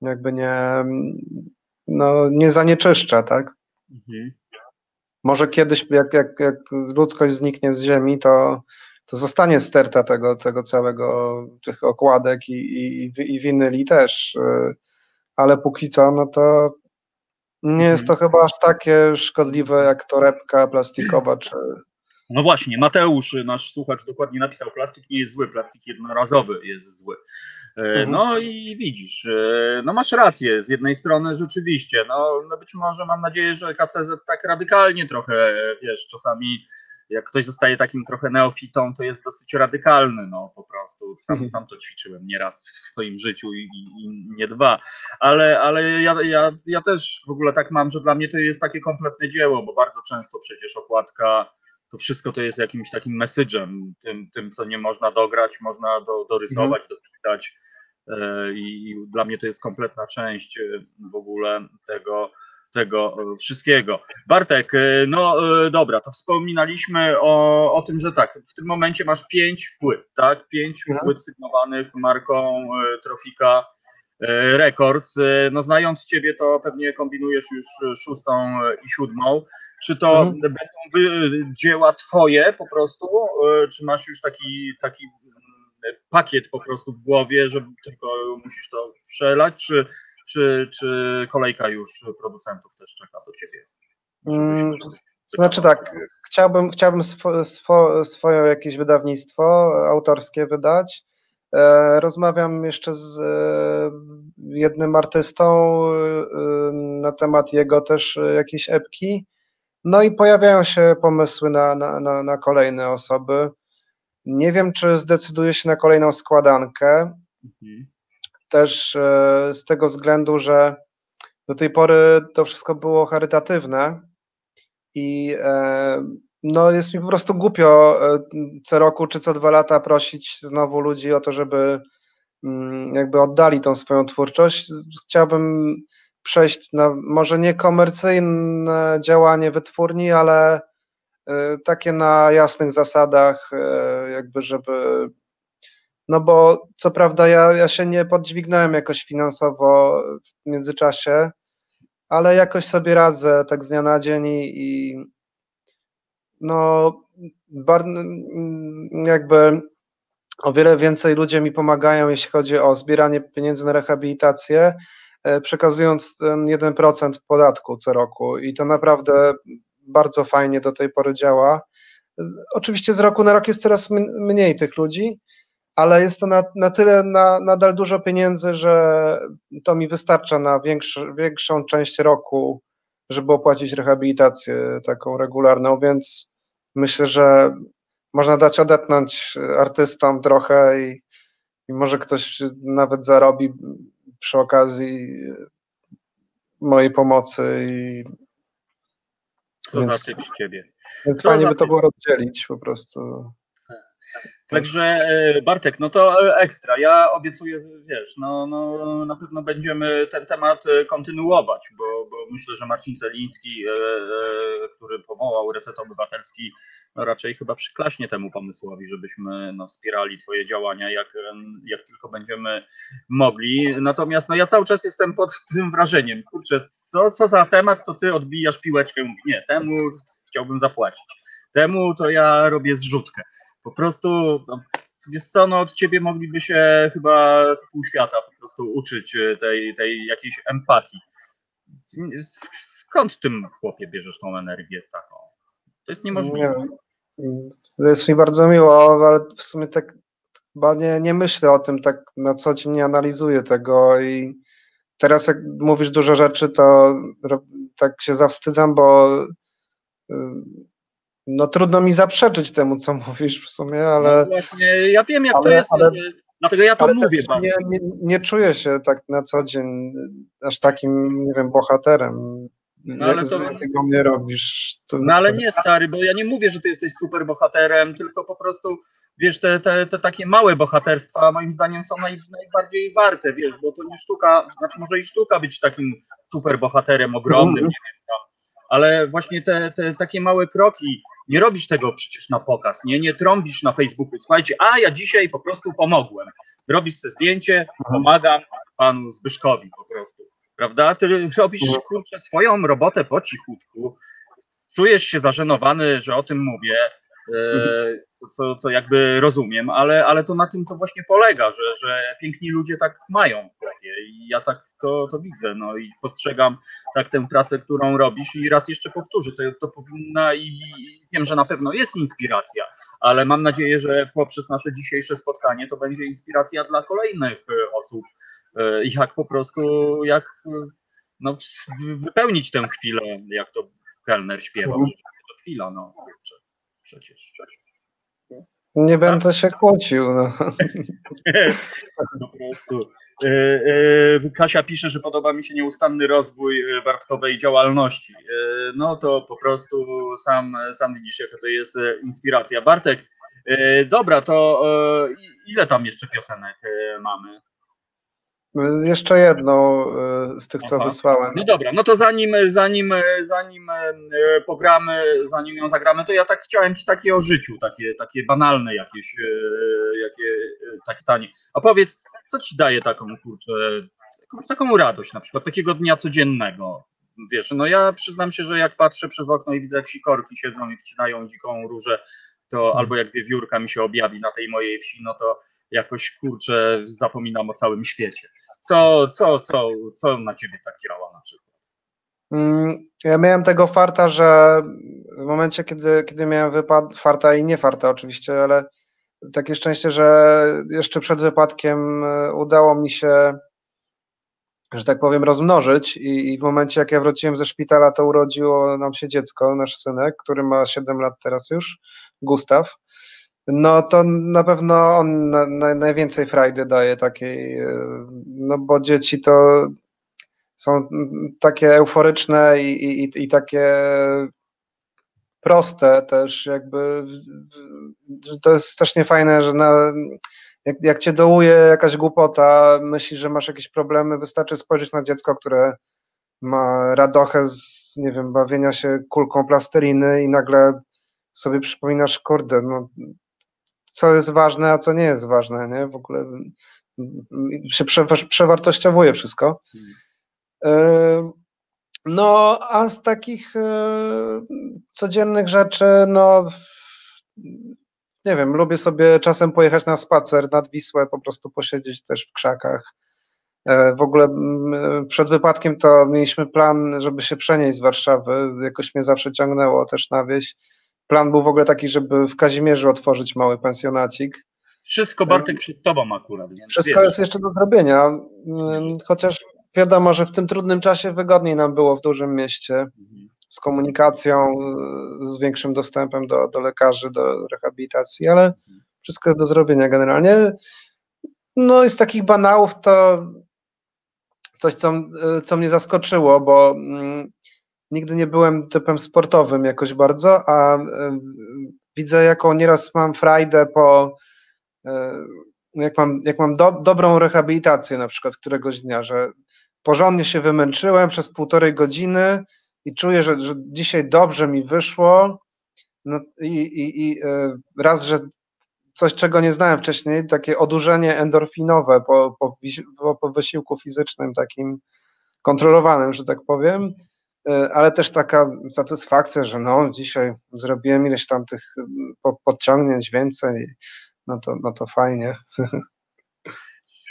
jakby nie, no, nie zanieczyszcza, tak. Mhm. Może kiedyś, jak, jak, jak ludzkość zniknie z Ziemi, to, to zostanie sterta tego, tego całego, tych okładek i, i, i winyli też. E, ale póki co, no to nie jest to mhm. chyba aż takie szkodliwe jak torebka plastikowa czy. No właśnie, Mateusz, nasz słuchacz dokładnie napisał, plastik nie jest zły, plastik jednorazowy jest zły. E, mhm. No i widzisz, e, no masz rację, z jednej strony rzeczywiście, no, no być może mam nadzieję, że KCZ tak radykalnie trochę, wiesz, czasami jak ktoś zostaje takim trochę neofitą, to jest dosyć radykalny, no po prostu. Sam, mhm. sam to ćwiczyłem nieraz w swoim życiu i, i, i nie dwa. Ale, ale ja, ja, ja też w ogóle tak mam, że dla mnie to jest takie kompletne dzieło, bo bardzo często przecież okładka to wszystko to jest jakimś takim message'em, tym, tym co nie można dograć, można do, dorysować, mhm. dopisać. E, I dla mnie to jest kompletna część e, w ogóle tego, tego e, wszystkiego. Bartek, e, no e, dobra, to wspominaliśmy o, o tym, że tak, w tym momencie masz pięć płyt, tak? Pięć mhm. płyt sygnowanych marką Trofika. Records. No znając Ciebie, to pewnie kombinujesz już szóstą i siódmą. Czy to Mhm. będą dzieła Twoje po prostu, czy masz już taki, taki mm, pakiet po prostu w głowie, że tylko musisz to przelać, czy, czy, czy kolejka już producentów też czeka do Ciebie? Mm, znaczy tak, chciałbym, chciałbym swo, swo, swoje jakieś wydawnictwo autorskie wydać. E, Rozmawiam jeszcze z e, jednym artystą e, na temat jego też jakiejś epki. No i pojawiają się pomysły na, na, na, na kolejne osoby. Nie wiem, czy zdecyduję się na kolejną składankę. Mhm. Też e, z tego względu, że do tej pory to wszystko było charytatywne i e, no jest mi po prostu głupio e, co roku czy co dwa lata prosić znowu ludzi o to, żeby mm, jakby oddali tą swoją twórczość. Chciałbym przejść na może nie komercyjne działanie wytwórni, ale takie na jasnych zasadach, jakby żeby no bo co prawda ja, ja się nie podźwignąłem jakoś finansowo w międzyczasie, ale jakoś sobie radzę tak z dnia na dzień i, i no bar, jakby o wiele więcej ludzie mi pomagają, jeśli chodzi o zbieranie pieniędzy na rehabilitację, e, przekazując ten 1% podatku co roku i to naprawdę bardzo fajnie do tej pory działa. Oczywiście z roku na rok jest coraz mniej tych ludzi, ale jest to na, na tyle na, nadal dużo pieniędzy, że to mi wystarcza na większy, większą część roku, żeby opłacić rehabilitację taką regularną, więc myślę, że można dać odetchnąć artystom trochę i, i może ktoś nawet zarobi przy okazji mojej pomocy i Co Więc- za typ z Ciebie? więc Co fajnie by to było rozdzielić po prostu. Także e, Bartek, no to e, ekstra. Ja obiecuję, wiesz, no, no na pewno będziemy ten temat e, kontynuować, bo, bo myślę, że Marcin Celiński, który powołał Reset Obywatelski, no raczej chyba przyklaśnie temu pomysłowi, żebyśmy no, wspierali Twoje działania, jak, jak tylko będziemy mogli. Natomiast no, ja cały czas jestem pod tym wrażeniem, kurczę, co, co za temat, to Ty odbijasz piłeczkę, nie, temu chciałbym zapłacić, temu to ja robię zrzutkę. Po prostu, no, wiesz co, no od ciebie mogliby się chyba pół świata po prostu uczyć e, tej, tej jakiejś empatii. Skąd tym chłopie bierzesz tą energię taką? To jest Nie niemożliwe. wiem. To jest mi bardzo miło, ale w sumie tak chyba nie, nie myślę o tym tak na co dzień, nie analizuję tego i teraz jak mówisz dużo rzeczy, to tak się zawstydzam, bo y, no trudno mi zaprzeczyć temu, co *laughs* mówisz w sumie, No ale, właśnie, ja wiem jak to ale- jest, ale- dlatego ja to mówię nie, nie, nie czuję się tak na co dzień aż takim, nie wiem, bohaterem. No ale Jak to- tego mnie robisz. To, No ale nie stary, bo ja nie mówię, że ty jesteś super bohaterem, tylko po prostu wiesz, te, te, te takie małe bohaterstwa moim zdaniem są naj, najbardziej warte, wiesz, bo to nie sztuka, znaczy może i sztuka być takim super bohaterem ogromnym, nie wiem tam, ale właśnie te, te takie małe kroki, nie robisz tego przecież na pokaz, nie, nie trąbisz na Facebooku, słuchajcie, a ja dzisiaj po prostu pomogłem, robisz sobie zdjęcie, pomagam panu Zbyszkowi po prostu, prawda, ty robisz kurczę swoją robotę po cichutku, czujesz się zażenowany, że o tym mówię, co, co, co jakby rozumiem, ale, ale to na tym to właśnie polega, że, że piękni ludzie tak mają chłopie i ja tak to, to widzę, no i postrzegam tak tę pracę, którą robisz i raz jeszcze powtórzę, to, to powinna i wiem, że na pewno jest inspiracja, ale mam nadzieję, że poprzez nasze dzisiejsze spotkanie to będzie inspiracja dla kolejnych e, osób, e, jak po prostu, jak e, no, wypełnić tę chwilę, jak to kelner śpiewał, że to chwila, no kurczę, przecież. Nie będę się kłócił. No. *laughs* po prostu. E, e, Kasia pisze, że podoba mi się nieustanny rozwój e, Bartkowej działalności. No to po prostu sam, sam widzisz, jaka to jest inspiracja. Bartek, dobra, to ile tam jeszcze piosenek mamy? Jeszcze jedną y, z tych, co Aha. wysłałem. No dobra, no to zanim, zanim, zanim e, pogramy, zanim ją zagramy, to ja tak chciałem ci takie o życiu, takie, takie banalne jakieś, e, jakie, e, takie tanie. A powiedz, co ci daje taką kurczę jakąś taką radość, na przykład takiego dnia codziennego. Wiesz, no ja przyznam się, że jak patrzę przez okno i widzę, jak sikorki siedzą i wcinają dziką różę, to albo jak wiewiórka mi się objawi na tej mojej wsi, no to jakoś kurczę zapominam o całym świecie. Co, co, co, co na ciebie tak działa na przykład? Mm, Ja miałem tego farta, że w momencie, kiedy, kiedy miałem wypad, farta i nie farta oczywiście, ale takie szczęście, że jeszcze przed wypadkiem e, udało mi się, że tak powiem, rozmnożyć i, i w momencie, jak ja wróciłem ze szpitala, to urodziło nam się dziecko, nasz synek, który ma 7 lat teraz już, Gustaw. No to na pewno on na, na, najwięcej frajdy daje takiej, e, no bo dzieci to są takie euforyczne i, i, i takie proste też jakby to jest strasznie fajne, że na, jak, jak cię dołuje jakaś głupota, myślisz, że masz jakieś problemy, wystarczy spojrzeć na dziecko, które ma radochę z, nie wiem, bawienia się kulką plasteliny i nagle sobie przypominasz, kurde, no co jest ważne, a co nie jest ważne, nie? W ogóle się prze, przewartościowuje wszystko. Yy, No, a z takich e, codziennych rzeczy, no nie wiem, lubię sobie czasem pojechać na spacer nad Wisłę, po prostu posiedzieć też w krzakach. E, W ogóle mm, przed wypadkiem to mieliśmy plan, żeby się przenieść z Warszawy. Jakoś mnie zawsze ciągnęło też na wieś. Plan był w ogóle taki, żeby w Kazimierzu otworzyć mały pensjonacik. Wszystko Bartek przed tobą akurat, Wszystko wiesz. jest jeszcze do zrobienia, mm, chociaż wiadomo, że w tym trudnym czasie wygodniej nam było w dużym mieście Mhm. z komunikacją, z większym dostępem do, do lekarzy, do rehabilitacji, ale wszystko jest do zrobienia generalnie. No i z takich banałów to coś, co, co mnie zaskoczyło, bo mm, nigdy nie byłem typem sportowym jakoś bardzo, a y, widzę, jaką nieraz mam frajdę po y, jak mam, jak mam do, dobrą rehabilitację na przykład któregoś dnia, że porządnie się wymęczyłem przez półtorej godziny i czuję, że, że dzisiaj dobrze mi wyszło. No i, i, i e, raz, że coś, czego nie znałem wcześniej, takie odurzenie endorfinowe po, po, po, wysiłku fizycznym takim kontrolowanym, że tak powiem, e, ale też taka satysfakcja, że no dzisiaj zrobiłem ileś tam tych po- podciągnięć więcej, no to, no to fajnie.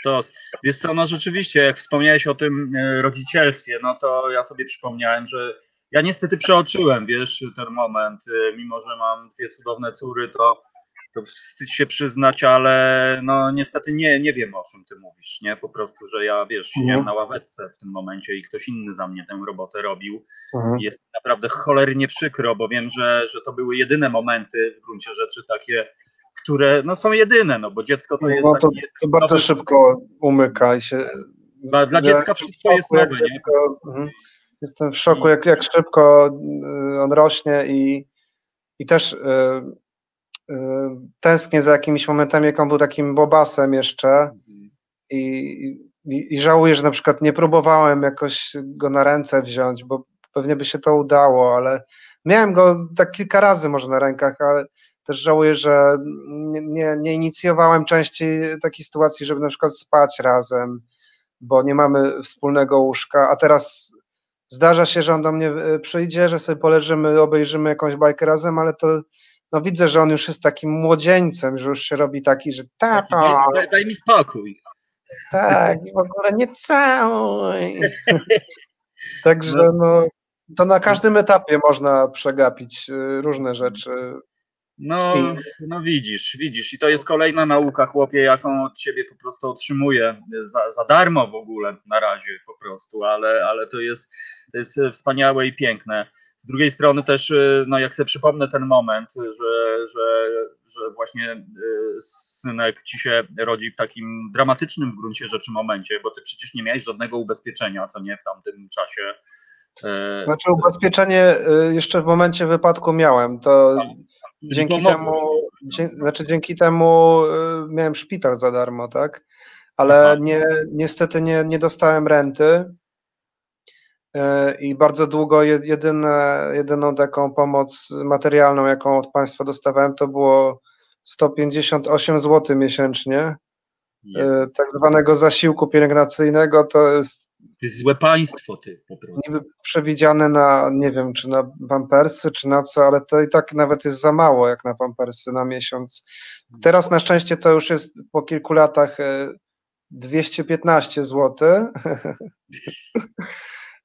To, wiesz co, no rzeczywiście, jak wspomniałeś o tym e, rodzicielstwie, no to ja sobie przypomniałem, że ja niestety przeoczyłem, wiesz, ten moment, e, mimo że mam dwie cudowne córy, to wstyd się przyznać, ale no niestety nie, nie wiem o czym ty mówisz, nie, po prostu, że ja, wiesz, siedziałem na ławeczce w tym momencie i ktoś inny za mnie tę robotę robił Mhm. jest naprawdę cholernie przykro, bo wiem, że, że to były jedyne momenty w gruncie rzeczy takie, które no, są jedyne, no bo dziecko to jest No to, to bardzo nowy- szybko umyka i się. Dla- dla dziecka wszystko jest nowe, nie? dziecko- mhm. Jestem w szoku, jak, jak szybko y, on rośnie i, i też y, y, tęsknię za jakimiś momentami, jak on był takim bobasem jeszcze. I, i, i żałuję, że na przykład nie próbowałem jakoś go na ręce wziąć, bo pewnie by się to udało, ale miałem go tak kilka razy może na rękach, ale też żałuję, że nie, nie, nie inicjowałem częściej takiej sytuacji, żeby na przykład spać razem, bo nie mamy wspólnego łóżka, a teraz zdarza się, że on do mnie y, przyjdzie, że sobie poleżymy, obejrzymy jakąś bajkę razem, ale to no widzę, że on już jest takim młodzieńcem, że już się robi taki, że tato, daj, daj, mi spokój. tak, i w ogóle nie całuj. *laughs* Także No. no, to na każdym etapie można przegapić y, różne rzeczy. No, no widzisz, widzisz. I to jest kolejna nauka, chłopie, jaką od ciebie po prostu otrzymuję. Za, za darmo w ogóle na razie po prostu, ale, ale to, jest, to jest wspaniałe i piękne. Z drugiej strony też, y, no jak sobie przypomnę ten moment, że, że, że właśnie y, synek ci się rodzi w takim dramatycznym w gruncie rzeczy momencie, bo ty przecież nie miałeś żadnego ubezpieczenia, co nie w tamtym czasie. E, Znaczy ubezpieczenie jeszcze w momencie wypadku miałem, to dzięki temu, dzie, znaczy dzięki temu y, miałem szpital za darmo, tak? Ale Aha. nie, niestety nie, nie dostałem renty y, i bardzo długo je- jedyne, jedyną taką pomoc materialną, jaką od państwa dostawałem, to było 158 zł miesięcznie. Jest. tak zwanego zasiłku pielęgnacyjnego, to jest To jest złe państwo, ty po prostu. niby przewidziane na, nie wiem, czy na pampersy, czy na co, ale to i tak nawet jest za mało jak na pampersy na miesiąc. Teraz na szczęście to już jest po kilku latach e, 215 zł. *laughs*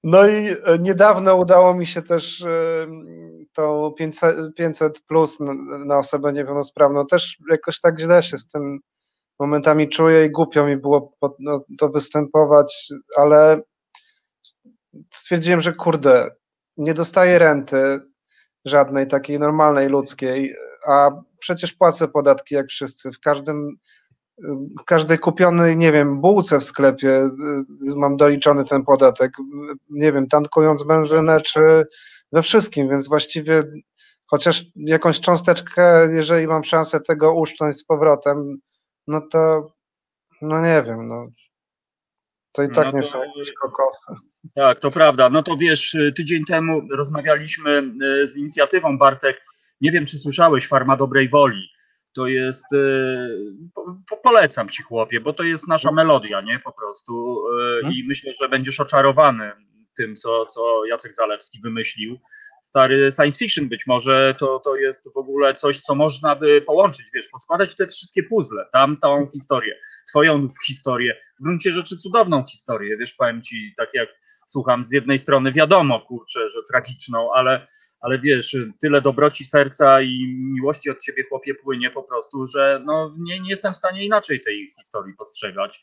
No i e, niedawno udało mi się też e, tą 500, 500 plus na osobę niepełnosprawną. Też jakoś tak źle się z tym momentami czuję i głupio mi było no, to występować, ale stwierdziłem, że kurde, nie dostaję renty żadnej takiej normalnej, ludzkiej, a przecież płacę podatki jak wszyscy. W każdym, w każdej kupionej, nie wiem, bułce w sklepie y, mam doliczony ten podatek. Nie wiem, tankując benzynę, czy we wszystkim, więc właściwie chociaż jakąś cząsteczkę, jeżeli mam szansę tego uszcząć z powrotem, no to no nie wiem, no to i tak No nie to- są jakieś kokosy. Tak, to prawda. No to wiesz, y, tydzień temu rozmawialiśmy y, z inicjatywą Bartek. Nie wiem, czy słyszałeś Farma Dobrej Woli. To jest, y, po, po, polecam ci chłopie, bo to jest nasza melodia, nie? Po prostu. y, I myślę, że będziesz oczarowany tym, co, co Jacek Zalewski wymyślił. Stary science fiction być może to, to jest w ogóle coś, co można by połączyć, wiesz, poskładać te wszystkie puzzle, tamtą historię, twoją historię, w gruncie rzeczy cudowną historię, wiesz, powiem ci, tak jak słucham, z jednej strony wiadomo, kurczę, że tragiczną, ale, ale wiesz, tyle dobroci serca i miłości od ciebie, chłopie, płynie po prostu, że no, nie, nie jestem w stanie inaczej tej historii postrzegać.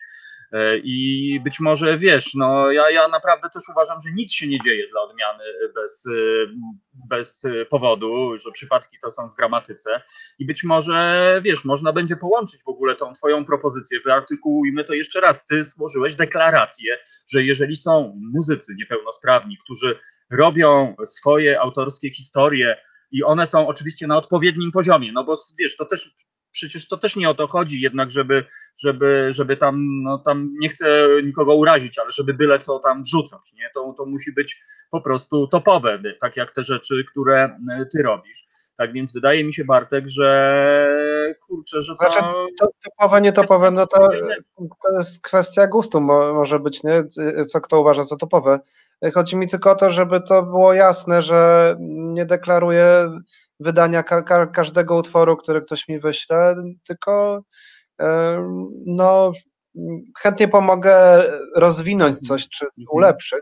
E, I być może wiesz, no ja, ja naprawdę też uważam, że nic się nie dzieje dla odmiany bez, e, bez powodu, że przypadki to są w gramatyce. I być może wiesz, można będzie połączyć w ogóle tą twoją propozycję. Wyartykułujmy to jeszcze raz. Ty złożyłeś deklarację, że jeżeli są muzycy niepełnosprawni, którzy robią swoje autorskie historie i one są oczywiście na odpowiednim poziomie, no bo wiesz, to też przecież to też nie o to chodzi jednak, żeby, żeby, żeby tam, no tam nie chcę nikogo urazić, ale żeby byle co tam wrzucać, nie? To, to musi być po prostu topowe, tak jak te rzeczy, które y, ty robisz. Tak więc wydaje mi się, Bartek, że kurczę, że to... Znaczy, To topowe, nietopowe, no to, to jest kwestia gustu mo, może być, nie? Co kto uważa za topowe. Chodzi mi tylko o to, żeby to było jasne, że nie deklaruję wydania ka ka każdego utworu, który ktoś mi wyśle, tylko em, no, chętnie pomogę rozwinąć coś, czy ulepszyć,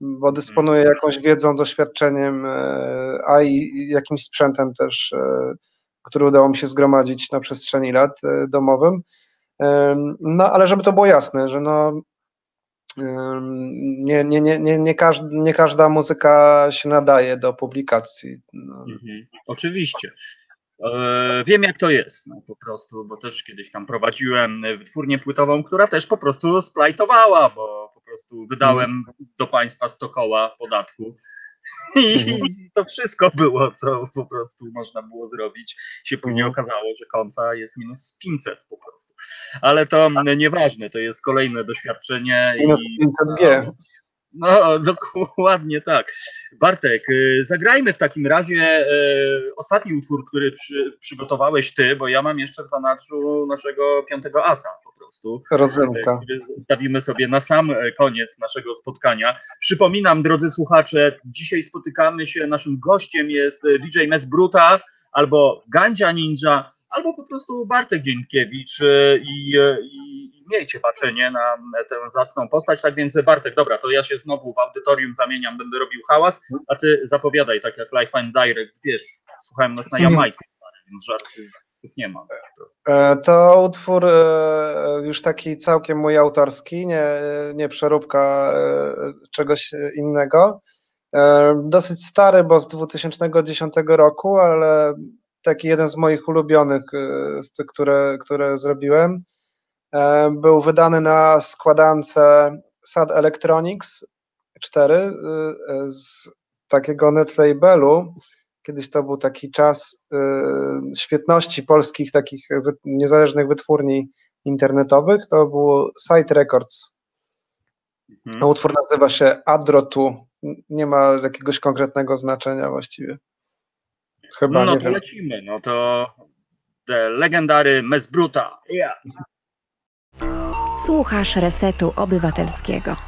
bo dysponuję jakąś wiedzą, doświadczeniem, e, a i jakimś sprzętem też, e, który udało mi się zgromadzić na przestrzeni lat e, domowym. No, ale żeby to było jasne, że no, nie, nie, nie, nie, nie, każda, nie każda muzyka się nadaje do publikacji. No. Mhm. Oczywiście. E, Wiem, jak to jest, no, po prostu, bo też kiedyś tam prowadziłem wytwórnię płytową, która też po prostu splajtowała, bo po prostu wydałem do państwa 100 koła podatku. I to wszystko było, co po prostu można było zrobić. Się później okazało, że końca jest minus 500 po prostu. Ale to nieważne, to jest kolejne doświadczenie. Minus i- 500G. No, dokładnie tak. Bartek, y, zagrajmy w takim razie y, ostatni utwór, który przy, przygotowałeś ty, bo ja mam jeszcze w zanadrzu naszego piątego asa po prostu, y, Rodzynka. który zostawimy sobie na sam koniec naszego spotkania. Przypominam, drodzy słuchacze, dzisiaj spotykamy się, naszym gościem jest DJ Mesbruta albo Gandzia Ninja, albo po prostu Bartek Dzienkiewicz e, i i miejcie baczenie na tę zacną postać. Tak więc Bartek, dobra, to ja się znowu w audytorium zamieniam, będę robił hałas, a ty zapowiadaj, tak jak Life and Direct, wiesz, słuchałem nas na Jamajce, więc żartów nie ma. E, To utwór e, już taki całkiem mój autorski, nie, nie przeróbka e, czegoś innego. E, Dosyć stary, bo z 2010 roku, ale taki jeden z moich ulubionych, e, z tych, które, które zrobiłem. E, Był wydany na składance Sad Electronics 4 e, z takiego netlabelu. Kiedyś to był taki czas y, świetności polskich takich niezależnych wytwórni internetowych. To był Site Records. Mhm. A utwór nazywa się Adro2. Nie ma jakiegoś konkretnego znaczenia właściwie. Chyba, No nie to wiem. lecimy, no to The Legendary Mesbruta. Yeah. Słuchasz Resetu Obywatelskiego.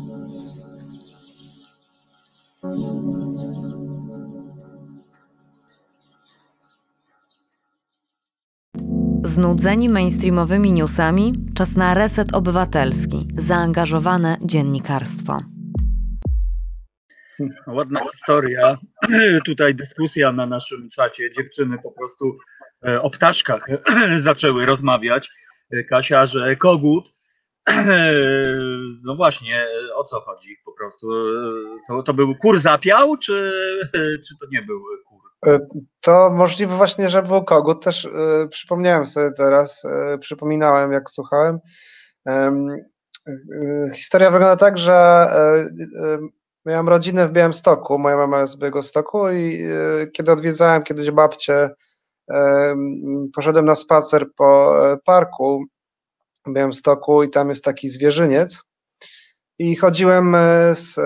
Znudzeni mainstreamowymi newsami, czas na reset obywatelski, zaangażowane dziennikarstwo. Ładna historia. *clears throat* Tutaj dyskusja na naszym czacie. Dziewczyny po prostu e, o ptaszkach *clears throat* zaczęły rozmawiać. E, Kasia, że kogut. *clears throat* No właśnie, o co chodzi po prostu? E, To, to był kur zapiał, czy, czy to nie był kur? To możliwe właśnie, że był kogut. Też y, przypomniałem sobie teraz, y, przypominałem jak słuchałem. Historia wygląda tak, że miałem rodzinę w Białymstoku, moja mama jest z Białegostoku i kiedy odwiedzałem kiedyś babcię, poszedłem na spacer po e, parku w Białymstoku i tam jest taki zwierzyniec i chodziłem e, z, e,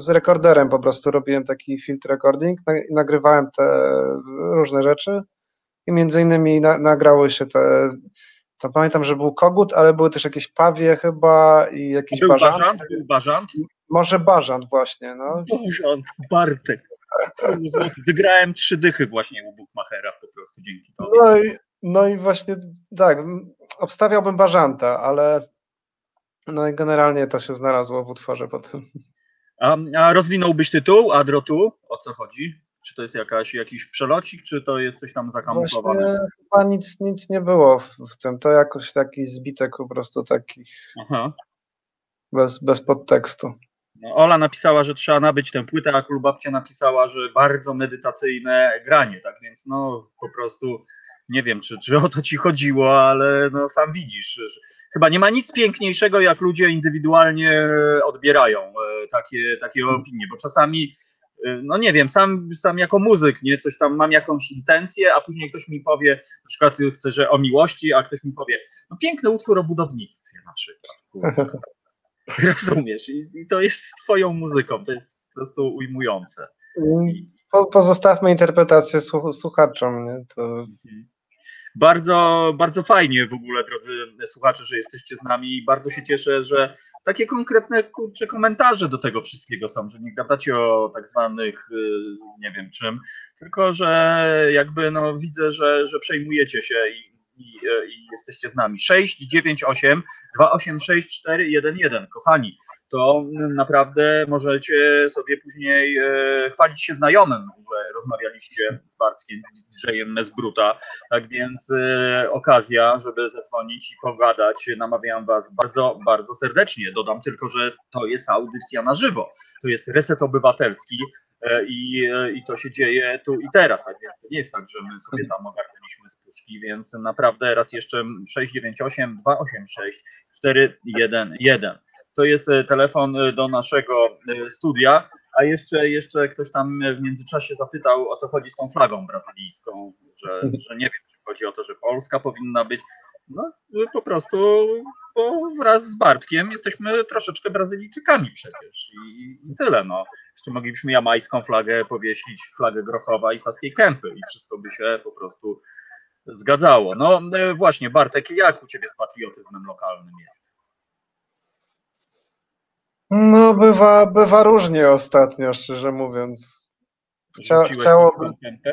z rekorderem, po prostu robiłem taki filtr recording, nagrywałem te różne rzeczy i między innymi na, nagrały się te, to pamiętam, że był kogut, ale były też jakieś pawie chyba i jakieś Był bażanty. bażant? Był bażant? Może bażant właśnie, no. Bażant, Bartek. Wygrałem trzy dychy właśnie u Bookmachera po prostu dzięki tobie. No i, no i właśnie tak, obstawiałbym bażanta, ale no i generalnie to się znalazło w utworze potem. A, a rozwinąłbyś tytuł, Adro tu? O co chodzi? Czy to jest jakaś, jakiś przelocik, czy to jest coś tam zakamuflowane? Właśnie chyba nic, nic nie było w, w tym. To jakoś taki zbitek po prostu takich Aha. bez, bez podtekstu. No, Ola napisała, że trzeba nabyć tę płytę, a Klubabcia napisała, że bardzo medytacyjne granie, tak więc no po prostu nie wiem, czy, czy o to ci chodziło, ale no sam widzisz, chyba nie ma nic piękniejszego, jak ludzie indywidualnie odbierają e, takie, takie opinie, bo czasami e, no nie wiem, sam, sam jako muzyk, nie, coś tam mam jakąś intencję, a później ktoś mi powie, na przykład chcę, że o miłości, a ktoś mi powie, no piękny utwór o budownictwie na przykład. *laughs* Rozumiesz? I, I to jest twoją muzyką, to jest po prostu ujmujące. Po, pozostawmy interpretację słuch- słuchaczom. Nie? To Bardzo, bardzo fajnie w ogóle, drodzy słuchacze, że jesteście z nami i bardzo się cieszę, że takie konkretne kurcze komentarze do tego wszystkiego są, że nie gadacie o tak zwanych, y, nie wiem czym, tylko że jakby no widzę, że, że przejmujecie się i, i, y, i jesteście z nami. 698 286 411, kochani, to naprawdę możecie sobie później e, chwalić się znajomym, że rozmawialiście z Bartkiem, z Mesbruta, tak więc e, okazja, żeby zadzwonić i pogadać, namawiam Was bardzo, bardzo serdecznie. Dodam tylko, że to jest audycja na żywo, to jest reset obywatelski. e, i, e, i to się dzieje tu i teraz, tak więc to nie jest tak, że my sobie tam ogarnęliśmy z puszki, więc naprawdę raz jeszcze 698 286 411. To jest e, telefon e, do naszego e, studia, a jeszcze, jeszcze ktoś tam w międzyczasie zapytał, o co chodzi z tą flagą brazylijską, że, że nie wiem, czy chodzi o to, że Polska powinna być. No po prostu, bo wraz z Bartkiem jesteśmy troszeczkę Brazylijczykami przecież i, i tyle. No. Jeszcze moglibyśmy jamajską flagę powiesić, flagę Grochowa i Saskiej Kępy i wszystko by się po prostu zgadzało. No e, właśnie, Bartek, jak u Ciebie z patriotyzmem lokalnym jest? no bywa, bywa różnie ostatnio, szczerze mówiąc. Chcia, chciałoby. Kępę?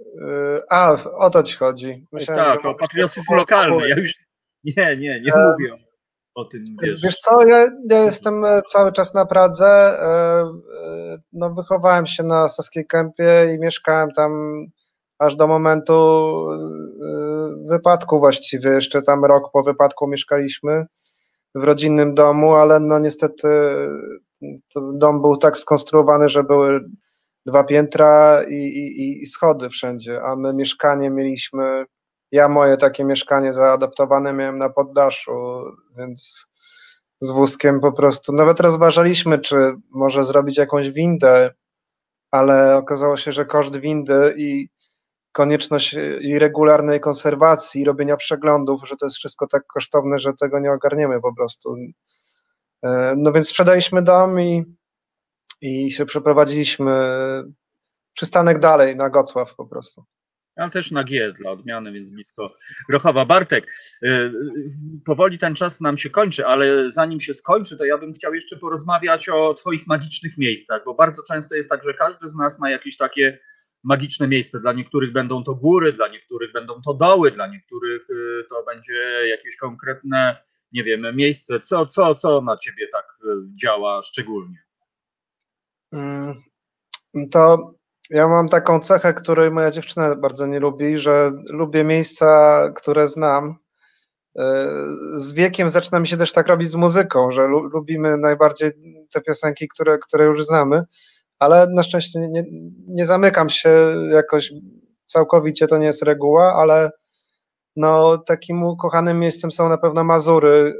Y, A, o to ci chodzi. Myślałem, tak, o patriotyzm lokalny. Ja już nie, nie, nie E, mówię o tym, wiesz. Wiesz co, ja, ja jestem e, cały czas na Pradze. e, e, No, wychowałem się na Saskiej Kępie i mieszkałem tam aż do momentu e, wypadku właściwie. Jeszcze tam rok po wypadku mieszkaliśmy w rodzinnym domu, ale no niestety dom był tak skonstruowany, że były dwa piętra i, i, i schody wszędzie, a my mieszkanie mieliśmy, ja moje takie mieszkanie zaadaptowane miałem na poddaszu, więc z wózkiem po prostu, nawet rozważaliśmy, czy może zrobić jakąś windę ale okazało się, że koszt windy i konieczność i regularnej konserwacji, robienia przeglądów, że to jest wszystko tak kosztowne, że tego nie ogarniemy po prostu. E, no więc sprzedaliśmy dom i, i się przeprowadziliśmy przystanek dalej na Gocław po prostu ale też na G dla odmiany, więc blisko Grochowa. Bartek, y, powoli ten czas nam się kończy, ale zanim się skończy, to ja bym chciał jeszcze porozmawiać o Twoich magicznych miejscach, bo bardzo często jest tak, że każdy z nas ma jakieś takie magiczne miejsce. Dla niektórych będą to góry, dla niektórych będą to doły, dla niektórych y, to będzie jakieś konkretne, nie wiem, miejsce. Co, co, co na Ciebie tak y, działa szczególnie? Mm, to ja mam taką cechę, której moja dziewczyna bardzo nie lubi, że lubię miejsca, które znam. E, z wiekiem zaczyna mi się też tak robić z muzyką, że lubimy najbardziej te piosenki, które, które już znamy, ale na szczęście nie, nie zamykam się jakoś całkowicie, to nie jest reguła, ale no, takim ukochanym miejscem są na pewno Mazury,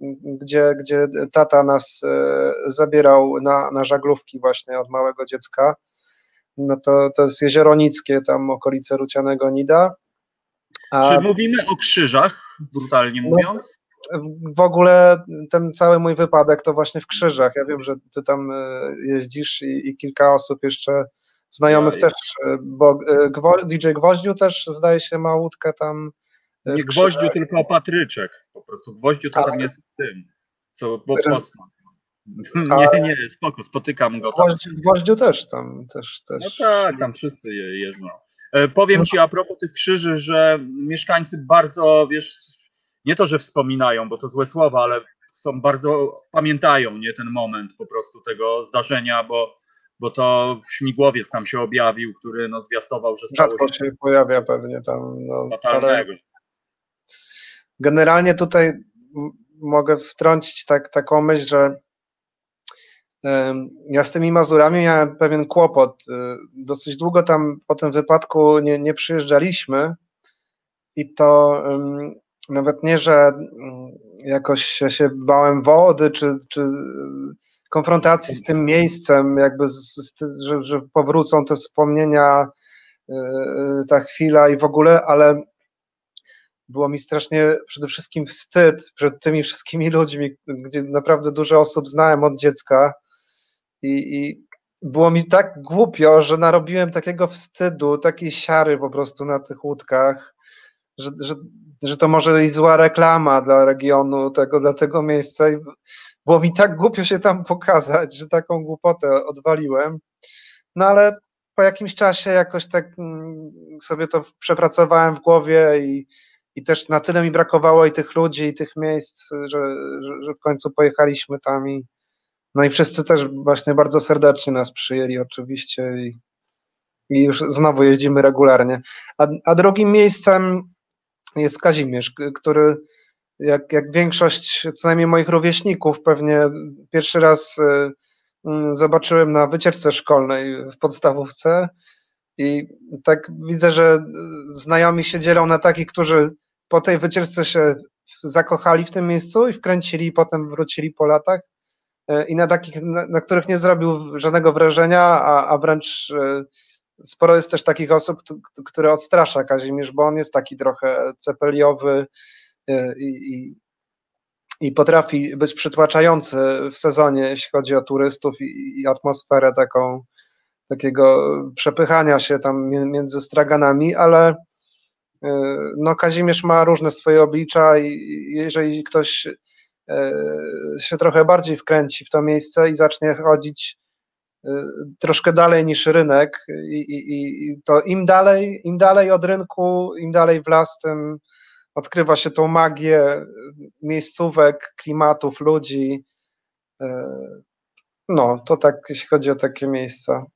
e, gdzie, gdzie tata nas e, zabierał na, na żaglówki właśnie od małego dziecka no to, to jest Jezioro Nickie, tam okolice Rucianego Nida. A, Czy mówimy o krzyżach, brutalnie no, mówiąc? No, w ogóle ten cały mój wypadek to właśnie w krzyżach. Ja wiem, że ty tam e, jeździsz i, i kilka osób jeszcze znajomych ja, też, e, bo e, DJ Gwoździu też zdaje się ma łódkę tam. Nie Gwoździu, tylko Patryczek. Po prostu Gwoździu to tam jest tym, co bo Posman. *laughs* Nie, nie, spoko, spotykam go tam. W Gwoździu też tam też, też. No tak, tam wszyscy je, jeżdżą. E, powiem ci a propos tych krzyży, że mieszkańcy bardzo, wiesz, nie to, że wspominają, bo to złe słowa, ale są bardzo, pamiętają nie ten moment po prostu tego zdarzenia, bo, bo to śmigłowiec tam się objawił, który no, zwiastował, że stało Rzadko się... się pojawia pewnie tam. No. Generalnie tutaj mogę wtrącić tak, taką myśl, że ja z tymi Mazurami miałem pewien kłopot. Y, dosyć długo tam po tym wypadku nie, nie przyjeżdżaliśmy i to nawet nie, że mm, jakoś się bałem wody, czy, czy konfrontacji z tym miejscem, jakby, z, z, że, że powrócą te wspomnienia, y, y, ta chwila i w ogóle, ale było mi strasznie przede wszystkim wstyd przed tymi wszystkimi ludźmi, gdzie naprawdę dużo osób znałem od dziecka i, i było mi tak głupio, że narobiłem takiego wstydu, takiej siary po prostu na tych łódkach, że, że, że to może i zła reklama dla regionu, tego, dla tego miejsca. I było mi tak głupio się tam pokazać, że taką głupotę odwaliłem. No ale po jakimś czasie jakoś tak mm, sobie to przepracowałem w głowie i, i też na tyle mi brakowało i tych ludzi, i tych miejsc, że, że, w końcu pojechaliśmy tam i, no i wszyscy też właśnie bardzo serdecznie nas przyjęli oczywiście i, i już znowu jeździmy regularnie. A, a drugim miejscem jest Kazimierz, który jak, jak większość co najmniej moich rówieśników pewnie pierwszy raz y, y, zobaczyłem na wycieczce szkolnej w podstawówce i tak widzę, że znajomi się dzielą na takich, którzy po tej wycieczce się zakochali w tym miejscu i wkręcili i potem wrócili po latach E, i na takich, na, na których nie zrobił żadnego wrażenia, a, a wręcz sporo jest też takich osób, które odstrasza Kazimierz, bo on jest taki trochę cepeliowy i, i, i potrafi być przytłaczający w sezonie, jeśli chodzi o turystów i, i atmosferę taką takiego przepychania się tam między straganami, ale no Kazimierz ma różne swoje oblicza i jeżeli ktoś E, się trochę bardziej wkręci w to miejsce i zacznie chodzić e, troszkę dalej niż rynek i, i, i to im dalej, im dalej od rynku, im dalej w las, tym odkrywa się tą magię miejscówek, klimatów, ludzi. E, no, to tak, jeśli chodzi o takie miejsca.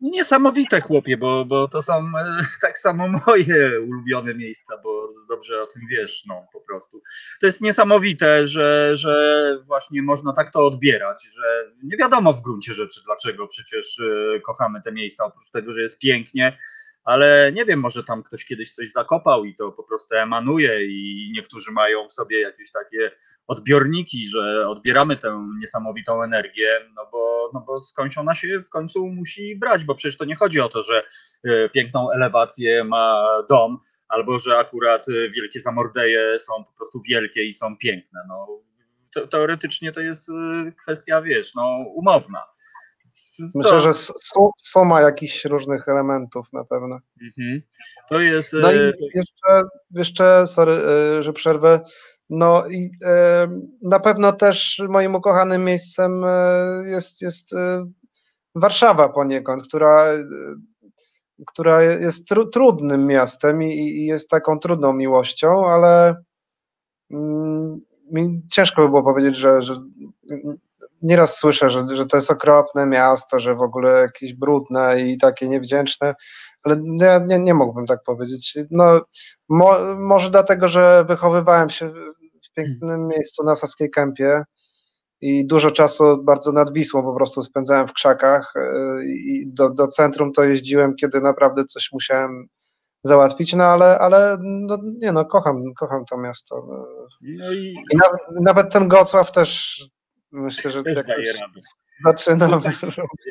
Niesamowite chłopie, bo, bo to są e, *laughs* tak samo moje ulubione miejsca, bo dobrze o tym wiesz, no po prostu. To jest niesamowite, że, że właśnie można tak to odbierać, że nie wiadomo w gruncie rzeczy dlaczego przecież e, kochamy te miejsca, oprócz tego, że jest pięknie, ale nie wiem, może tam ktoś kiedyś coś zakopał i to po prostu emanuje i niektórzy mają w sobie jakieś takie odbiorniki, że odbieramy tę niesamowitą energię, no bo, no bo skądś ona się w końcu musi brać, bo przecież to nie chodzi o to, że e, piękną elewację ma dom, albo że akurat e, wielkie zamordeje są po prostu wielkie i są piękne. No, teoretycznie to jest e, kwestia, wiesz, no, umowna. Myślę, że suma jakichś różnych elementów na pewno. Mhm. To jest. No i jeszcze, jeszcze sorry, że przerwę. No i na pewno też moim ukochanym miejscem jest, jest Warszawa poniekąd, która która jest tru, trudnym miastem i, i, jest taką trudną miłością, ale mm, mi ciężko by było powiedzieć, że, że nieraz słyszę, że, że to jest okropne miasto, że w ogóle jakieś brudne i takie niewdzięczne, ale ja nie, nie mógłbym tak powiedzieć. No, mo, może dlatego, że wychowywałem się w pięknym miejscu na Saskiej Kępie, i dużo czasu bardzo nad Wisłą po prostu spędzałem w krzakach e, i do, do centrum to jeździłem, kiedy naprawdę coś musiałem załatwić, no ale, ale no, nie no, kocham, kocham to miasto. No i... I nawet, nawet ten Gocław też myślę, że też jakoś, zaczynam.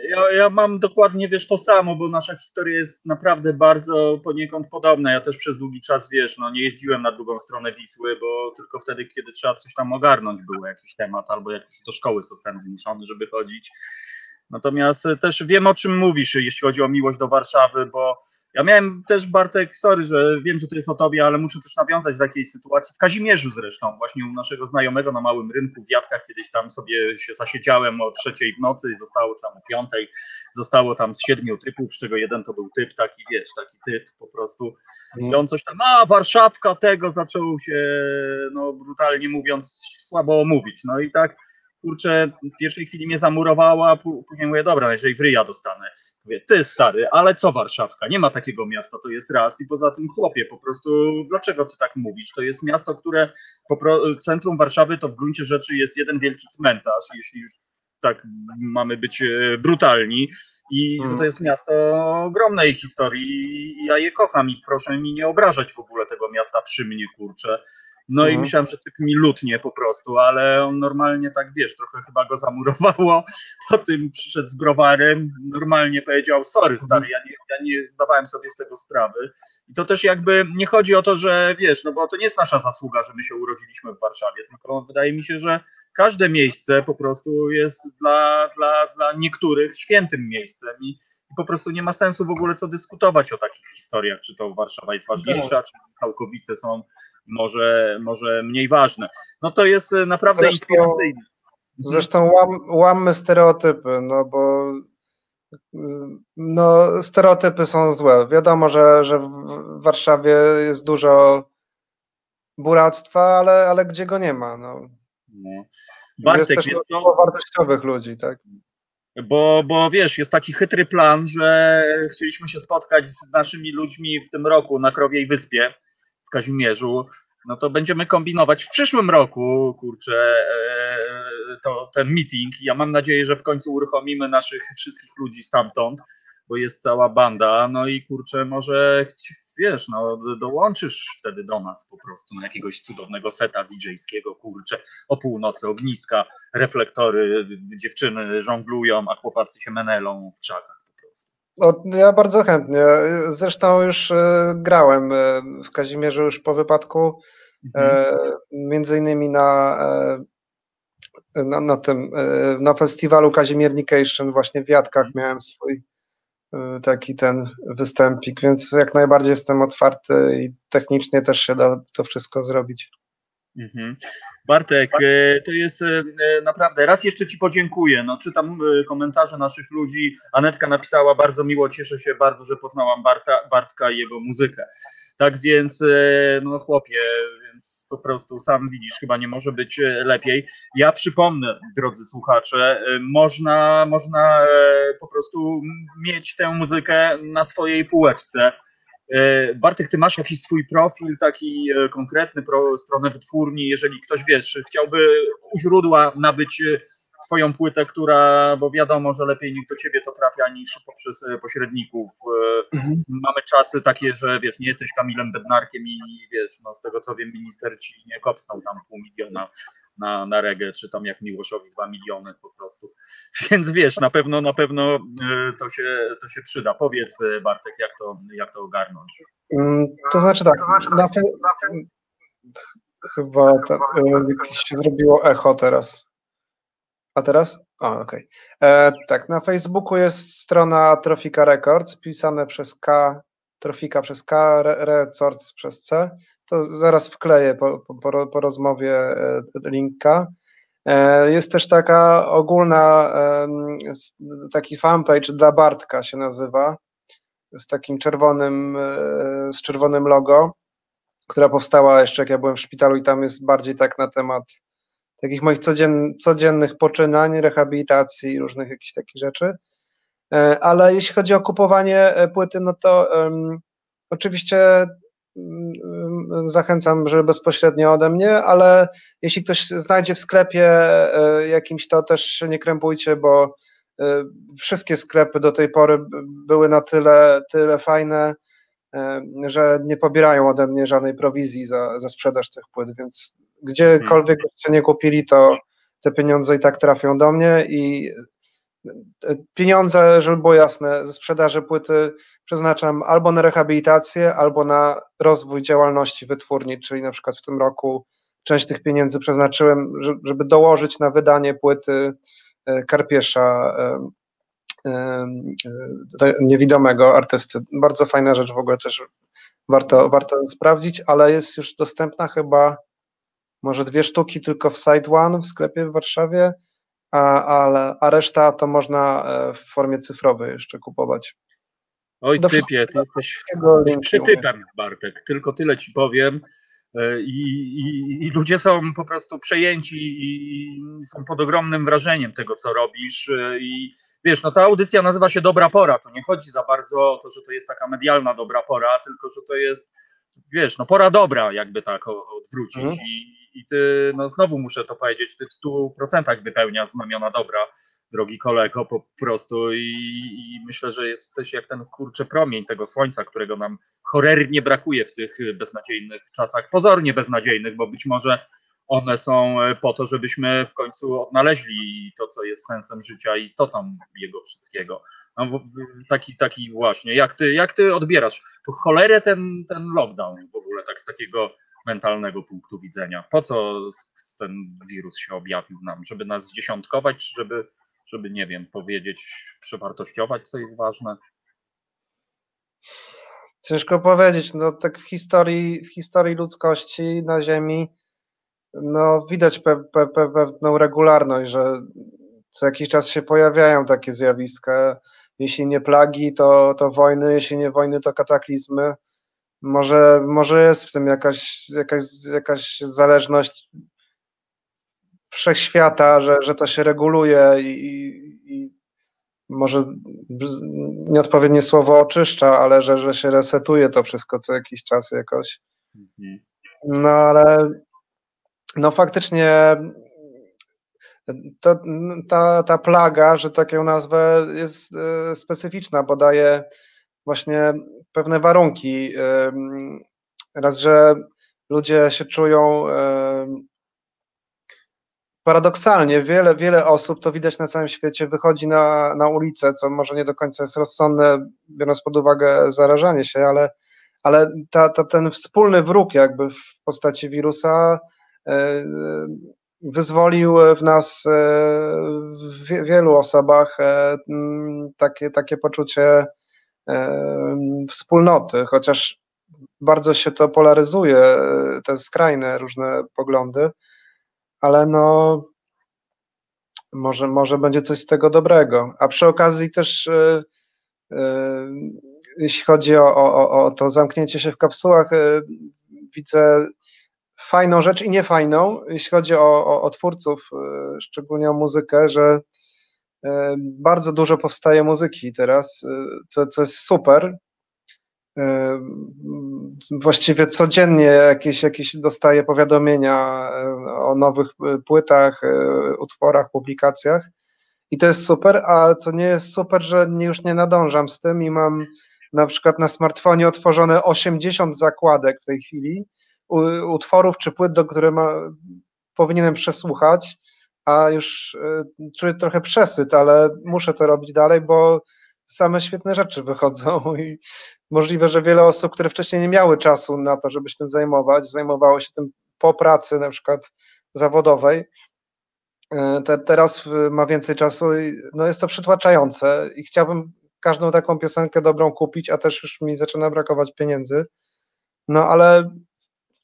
Ja, ja mam dokładnie, wiesz, to samo, bo nasza historia jest naprawdę bardzo poniekąd podobna. Ja też przez długi czas, wiesz, no nie jeździłem na drugą stronę Wisły, bo tylko wtedy, kiedy trzeba coś tam ogarnąć, był jakiś temat, albo jak już do szkoły zostałem zmuszony, żeby chodzić. Natomiast też wiem, o czym mówisz, jeśli chodzi o miłość do Warszawy, bo ja miałem też, Bartek, sorry, że wiem, że to jest o tobie, ale muszę też nawiązać do takiej sytuacji, w Kazimierzu zresztą, właśnie u naszego znajomego na małym rynku w Wiatkach, kiedyś tam sobie się zasiedziałem o trzeciej w nocy i zostało tam o piątej, zostało tam z siedmiu typów, z czego jeden to był typ taki, wiesz, taki typ po prostu. I on coś tam, a Warszawka tego zaczął się, no brutalnie mówiąc, słabo mówić, no i tak kurczę, w pierwszej chwili mnie zamurowała, później mówię, dobra, jeżeli w dostanę. Mówię, ty stary, ale co Warszawka? Nie ma takiego miasta, to jest raz i poza tym chłopie, po prostu dlaczego ty tak mówisz? To jest miasto, które, pro, centrum Warszawy to w gruncie rzeczy jest jeden wielki cmentarz, jeśli już tak mamy być e, brutalni i hmm. to jest miasto ogromnej historii ja je kocham i proszę mi nie obrażać w ogóle tego miasta przy mnie, kurczę. No i mhm. myślałem, że typ mi lutnie po prostu, ale on normalnie tak, wiesz, trochę chyba go zamurowało. *laughs* Potem przyszedł z browarem, normalnie powiedział, sorry mhm. stary, ja nie, ja nie zdawałem sobie z tego sprawy. I to też jakby nie chodzi o to, że wiesz, no bo to nie jest nasza zasługa, że my się urodziliśmy w Warszawie, tylko wydaje mi się, że każde miejsce po prostu jest dla, dla, dla niektórych świętym miejscem i i po prostu nie ma sensu w ogóle co dyskutować o takich historiach, czy to Warszawa jest ważniejsza, no. czy Całkowice są może, może mniej ważne. No to jest e, naprawdę zresztą, inspiracyjne. Mhm. Zresztą łam, łammy stereotypy, no bo no, stereotypy są złe. Wiadomo, że, że w Warszawie jest dużo buractwa, ale, ale gdzie go nie ma? No. no. Bartek, jest też jest to... wartościowych ludzi, tak? Bo, bo wiesz, jest taki chytry plan, że chcieliśmy się spotkać z naszymi ludźmi w tym roku na Krowiej Wyspie w Kazimierzu. No to będziemy kombinować w przyszłym roku, kurczę, e, to, ten meeting. Ja mam nadzieję, że w końcu uruchomimy naszych wszystkich ludzi stamtąd bo jest cała banda, no i kurczę, może wiesz, no dołączysz wtedy do nas po prostu na jakiegoś cudownego seta DJ-skiego, kurczę, o północy ogniska, reflektory, dziewczyny żonglują, a chłopacy się menelą w czakach. No, ja bardzo chętnie. Zresztą już e, grałem e, w Kazimierzu już po wypadku, mhm. e, między innymi na, na, na tym, na festiwalu Kazimiernication właśnie w Wiatkach mhm. miałem swój taki ten występik, więc jak najbardziej jestem otwarty i technicznie też się da to wszystko zrobić. Mhm. Bartek, y, to jest y, naprawdę, raz jeszcze Ci podziękuję. No, czytam komentarze naszych ludzi. Anetka napisała, bardzo miło, cieszę się bardzo, że poznałam Barta, Bartka i jego muzykę. Tak więc, no chłopie, więc po prostu sam widzisz, chyba nie może być e, lepiej. Ja przypomnę, drodzy słuchacze, e, można, można e, po prostu mieć tę muzykę na swojej półeczce. Bartek, ty masz jakiś swój profil, taki konkretny, pro, stronę wytwórni, jeżeli ktoś, wiesz, chciałby u źródła nabyć twoją płytę, która, bo wiadomo, że lepiej niech do ciebie to trafia niż poprzez e, pośredników. E, Mhm. Mamy czasy takie, że wiesz, nie jesteś Kamilem Bednarkiem i wiesz, no z tego co wiem, minister ci nie kopsnął tam pół miliona na, na regę, czy tam jak Miłoszowi dwa miliony po prostu. *laughs* Więc wiesz, na pewno, na pewno e, to się, to się przyda. Powiedz Bartek, jak to, jak to ogarnąć. Mm, To znaczy tak, na, fe- chyba ta, jakieś się zrobiło echo teraz. A teraz? O, okej. E, Tak, na Facebooku jest strona Trofika Records, pisane przez K, Trofika przez K, Re- Records przez C. To zaraz wkleję po, po- po, ro- po rozmowie e, linka. E, Jest też taka ogólna, taki fanpage dla Bartka się nazywa, z takim czerwonym, z czerwonym logo, która powstała jeszcze jak ja byłem w szpitalu i tam jest bardziej tak na temat takich moich codzien, codziennych poczynań, rehabilitacji różnych jakichś takich rzeczy. E, Ale jeśli chodzi o kupowanie e, płyty, no to um, oczywiście um, zachęcam, żeby bezpośrednio ode mnie, ale jeśli ktoś znajdzie w sklepie e, jakimś, to też się nie krępujcie, bo wszystkie sklepy do tej pory były na tyle, tyle fajne, że nie pobierają ode mnie żadnej prowizji za, za sprzedaż tych płyt, więc gdziekolwiek się nie kupili, to te pieniądze i tak trafią do mnie i e, pieniądze, żeby było jasne, ze sprzedaży płyty przeznaczam albo na rehabilitację, albo na rozwój działalności wytwórni, czyli na przykład w tym roku część tych pieniędzy przeznaczyłem, że- żeby dołożyć na wydanie płyty e, Karpiesza, e, niewidomego artysty. Bardzo fajna rzecz w ogóle też warto, warto sprawdzić, ale jest już dostępna chyba może dwie sztuki tylko w Side One w sklepie w Warszawie, a, ale, a reszta to można e, w formie cyfrowej jeszcze kupować. Oj, Do typie, ty jesteś jesteś przytypem, Bartek. Tylko tyle ci powiem. E, I, i, I ludzie są po prostu przejęci i są pod ogromnym wrażeniem tego, co robisz. E, I wiesz, no ta audycja nazywa się Dobra Pora. To nie chodzi za bardzo o to, że to jest taka medialna dobra pora, tylko że to jest, wiesz, no pora dobra, jakby tak odwrócić. Mhm. I, I ty, no znowu muszę to powiedzieć, ty w stu procentach wypełniasz znamiona dobra, drogi kolego, po prostu. I, I myślę, że jesteś jak ten kurczy promień tego słońca, którego nam cholernie brakuje w tych beznadziejnych czasach, pozornie beznadziejnych, bo być może one są e, po to, żebyśmy w końcu odnaleźli to, co jest sensem życia i istotą jego wszystkiego. No, taki, taki właśnie, jak ty, jak ty odbierasz po cholerę ten, ten lockdown w ogóle, tak z takiego mentalnego punktu widzenia? Po co ten wirus się objawił nam? Żeby nas zdziesiątkować, czy żeby, żeby nie wiem, powiedzieć, przewartościować, co jest ważne? Ciężko powiedzieć, no tak w historii, w historii ludzkości na Ziemi no widać pe, pe, pe, pewną regularność, że co jakiś czas się pojawiają takie zjawiska. Jeśli nie plagi, to, to wojny, jeśli nie wojny, to kataklizmy. Może, może jest w tym jakaś, jakaś, jakaś zależność wszechświata, że, że to się reguluje i, i, może nieodpowiednie słowo oczyszcza, ale że, że się resetuje to wszystko co jakiś czas jakoś. Mhm. No ale no faktycznie to, ta, ta plaga, że tak ją nazwę, jest e, specyficzna, bo daje właśnie pewne warunki. Raz, że ludzie się czują paradoksalnie, wiele, wiele osób, to widać na całym świecie, wychodzi na, na ulicę, co może nie do końca jest rozsądne, biorąc pod uwagę zarażanie się, ale, ale ta, ta, ten wspólny wróg jakby w postaci wirusa e, wyzwolił w nas, e, w wie- wielu osobach e, takie, takie poczucie wspólnoty, chociaż bardzo się to polaryzuje, e, te skrajne różne poglądy, ale no może, może będzie coś z tego dobrego. A przy okazji też e, e, jeśli chodzi o, o, o- to zamknięcie się w kapsułach, widzę fajną rzecz i niefajną, jeśli chodzi o, o, o twórców, szczególnie o muzykę, że bardzo dużo powstaje muzyki teraz, e, co, co jest super, właściwie codziennie jakieś, jakieś dostaję powiadomienia o nowych płytach, utworach, publikacjach. I to jest super, a co nie jest super, że już nie nadążam z tym i mam na przykład na smartfonie otworzone 80 zakładek w tej chwili utworów czy płyt, do które ma, powinienem przesłuchać, a już y, czuję trochę przesyt, ale muszę to robić dalej, bo same świetne rzeczy wychodzą *laughs* i możliwe, że wiele osób, które wcześniej nie miały czasu na to, żeby się tym zajmować, zajmowało się tym po pracy na przykład zawodowej, y, te, teraz ma więcej czasu i no jest to przytłaczające i chciałbym każdą taką piosenkę dobrą kupić, a też już mi zaczyna brakować pieniędzy. No ale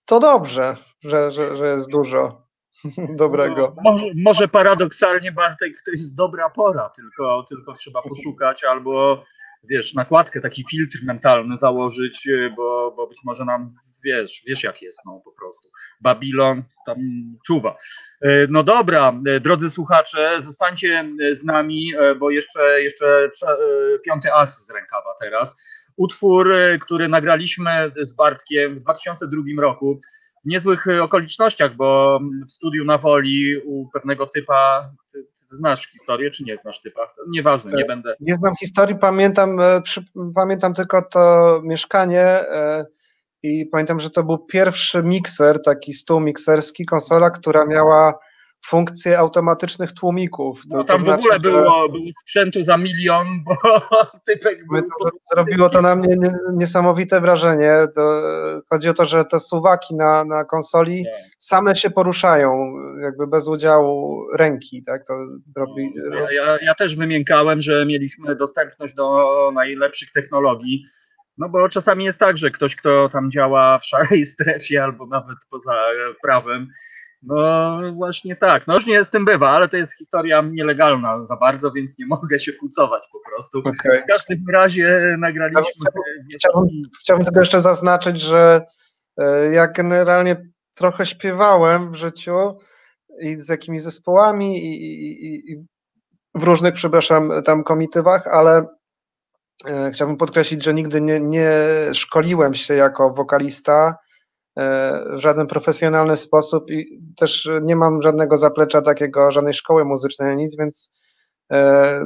to dobrze, że, że, że jest dużo *laughs* dobrego. No, może, może, paradoksalnie, Bartek, to jest dobra pora, tylko, tylko trzeba poszukać albo, wiesz, nakładkę, taki filtr mentalny założyć, bo, bo być może nam, wiesz, wiesz jak jest, no po prostu. Babilon tam czuwa. E, no dobra, e, drodzy słuchacze, zostańcie z nami, e, bo jeszcze, jeszcze piąty as z rękawa teraz. Utwór, który nagraliśmy z Bartkiem w 2002 roku, niezłych e, okolicznościach, bo w studiu na woli u pewnego typa, ty, ty znasz historię, czy nie znasz typa? Nieważne, nie będę. Nie znam historii, pamiętam, e, przy, pamiętam tylko to mieszkanie e, i pamiętam, że to był pierwszy mikser, taki stół mikserski, konsola, która miała funkcję automatycznych tłumików. To, no, tam to znaczy, w ogóle było, było sprzętu za milion, bo *laughs* typek był... To, zrobiło to na mnie niesamowite wrażenie. To, chodzi o to, że te suwaki na, na konsoli nie. same się poruszają, jakby bez udziału ręki, tak? To robi... ja, ja, ja też wymiękałem, że mieliśmy dostępność do najlepszych technologii, no bo czasami jest tak, że ktoś, kto tam działa w szarej *laughs* strefie albo nawet poza prawem, no właśnie tak. No już nie z tym bywa, ale to jest historia nielegalna za bardzo, więc nie mogę się kłócować po prostu. Okay. W każdym razie nagraliśmy. Chciałbym, chciałbym tylko jeszcze zaznaczyć, że e, ja generalnie trochę śpiewałem w życiu i z jakimiś zespołami i, i, i w różnych, przepraszam, tam komitywach, ale e, chciałbym podkreślić, że nigdy nie, nie szkoliłem się jako wokalista w żaden profesjonalny sposób i też nie mam żadnego zaplecza takiego, żadnej szkoły muzycznej, nic, więc e,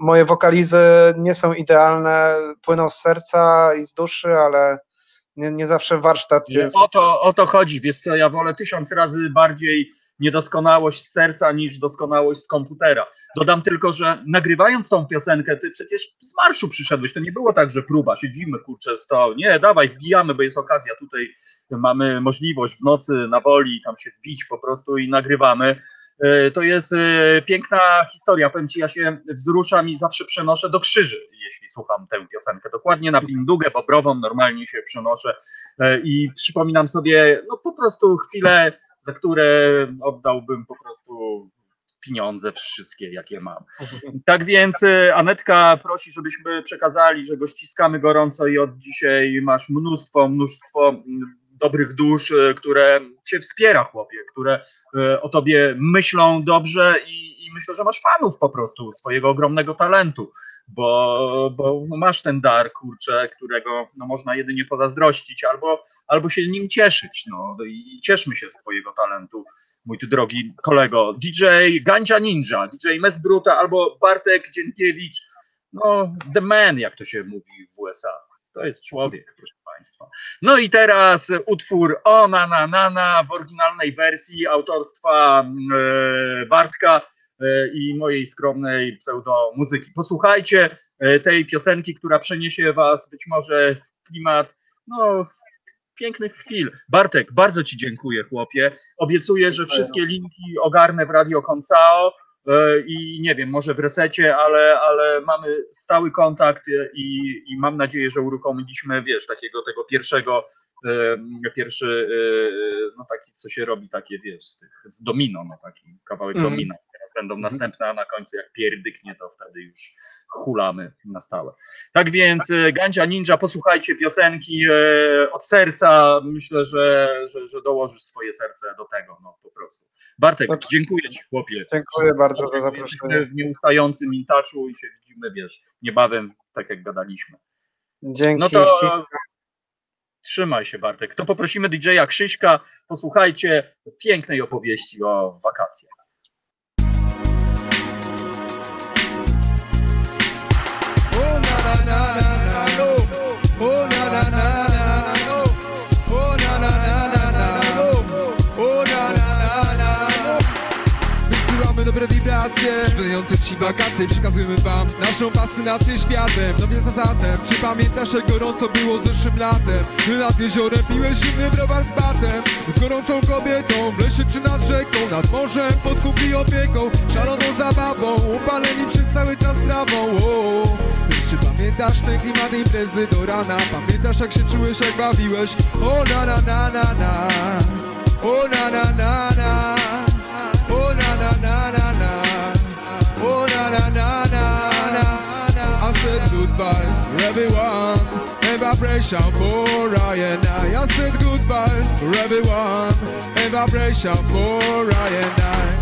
moje wokalizy nie są idealne, płyną z serca i z duszy, ale nie, nie zawsze warsztat jest. O to, o to chodzi, wiesz co, ja wolę tysiąc razy bardziej niedoskonałość serca niż doskonałość z komputera. Dodam tylko, że nagrywając tą piosenkę, ty przecież z marszu przyszedłeś, to nie było tak, że próba, siedzimy, kurczę, sto, nie, dawaj, wbijamy, bo jest okazja, tutaj mamy możliwość w nocy na woli tam się wbić po prostu i nagrywamy. E, to jest e, piękna historia, powiem Ci, ja się wzruszam i zawsze przenoszę do krzyży, jeśli słucham tę piosenkę. Dokładnie na pindugę bobrową normalnie się przenoszę e, i przypominam sobie no po prostu chwilę za które oddałbym po prostu pieniądze wszystkie, jakie mam. Tak więc Anetka prosi, żebyśmy przekazali, że go ściskamy gorąco i od dzisiaj masz mnóstwo, mnóstwo dobrych dusz, y, które cię wspiera, chłopie, które y, o tobie myślą dobrze i, myślę, że masz fanów po prostu swojego ogromnego talentu, bo, bo masz ten dar, kurczę, którego no, można jedynie pozazdrościć albo, albo się nim cieszyć. No, I cieszmy się z twojego talentu, mój ty drogi kolego. DJ Gandzia Ninja, DJ Mesbruta albo Bartek Dzienkiewicz, no the man, jak to się mówi w USA. To jest człowiek, proszę Państwa. No i teraz utwór O na na na na w oryginalnej wersji autorstwa yy, Bartka E, i mojej skromnej pseudomuzyki. Posłuchajcie e, tej piosenki, która przeniesie Was być może w klimat no, pięknych chwil. Bartek, bardzo Ci dziękuję, chłopie. Obiecuję, że wszystkie linki ogarnę w Radio Koncao e, i nie wiem, może w resecie, ale, ale mamy stały kontakt i, i mam nadzieję, że uruchomiliśmy, wiesz, takiego tego pierwszego, pierwszy, no taki, co się robi, takie, wiesz, z, tych, z domino, no taki kawałek mm. Domino będą mhm. następne, a na końcu jak pierdyknie, to wtedy już hulamy na stałe. Tak więc e, Gandzia Ninja, posłuchajcie piosenki e, od serca. Myślę, że, że, że dołożysz swoje serce do tego, no po prostu. Bartek, dziękuję Ci chłopie. Dziękuję bardzo za zaproszenie. W nieustającym intaczu i się widzimy, wiesz, niebawem, tak jak gadaliśmy. Dzięki, No to trzymaj się Bartek. To poprosimy DJ-a Krzyśka, posłuchajcie pięknej opowieści o wakacjach. Żyjące ci wakacje Przekazujemy wam naszą fascynację światem. No więc a zatem Czy pamiętasz jak gorąco było zeszłym latem? Gdy nad jeziorem piłeś zimny browar z batem. Z gorącą kobietą W lesie czy nad rzeką Nad morzem pod kupi opieką Szaloną zabawą Upaleni przez cały czas trawą. O, Wiesz, czy pamiętasz ten klimat imprezy do rana? Pamiętasz jak się czułeś jak bawiłeś? O na na na na na. O na na na vibration for I and I I said goodbyes for everyone. And vibration for I and I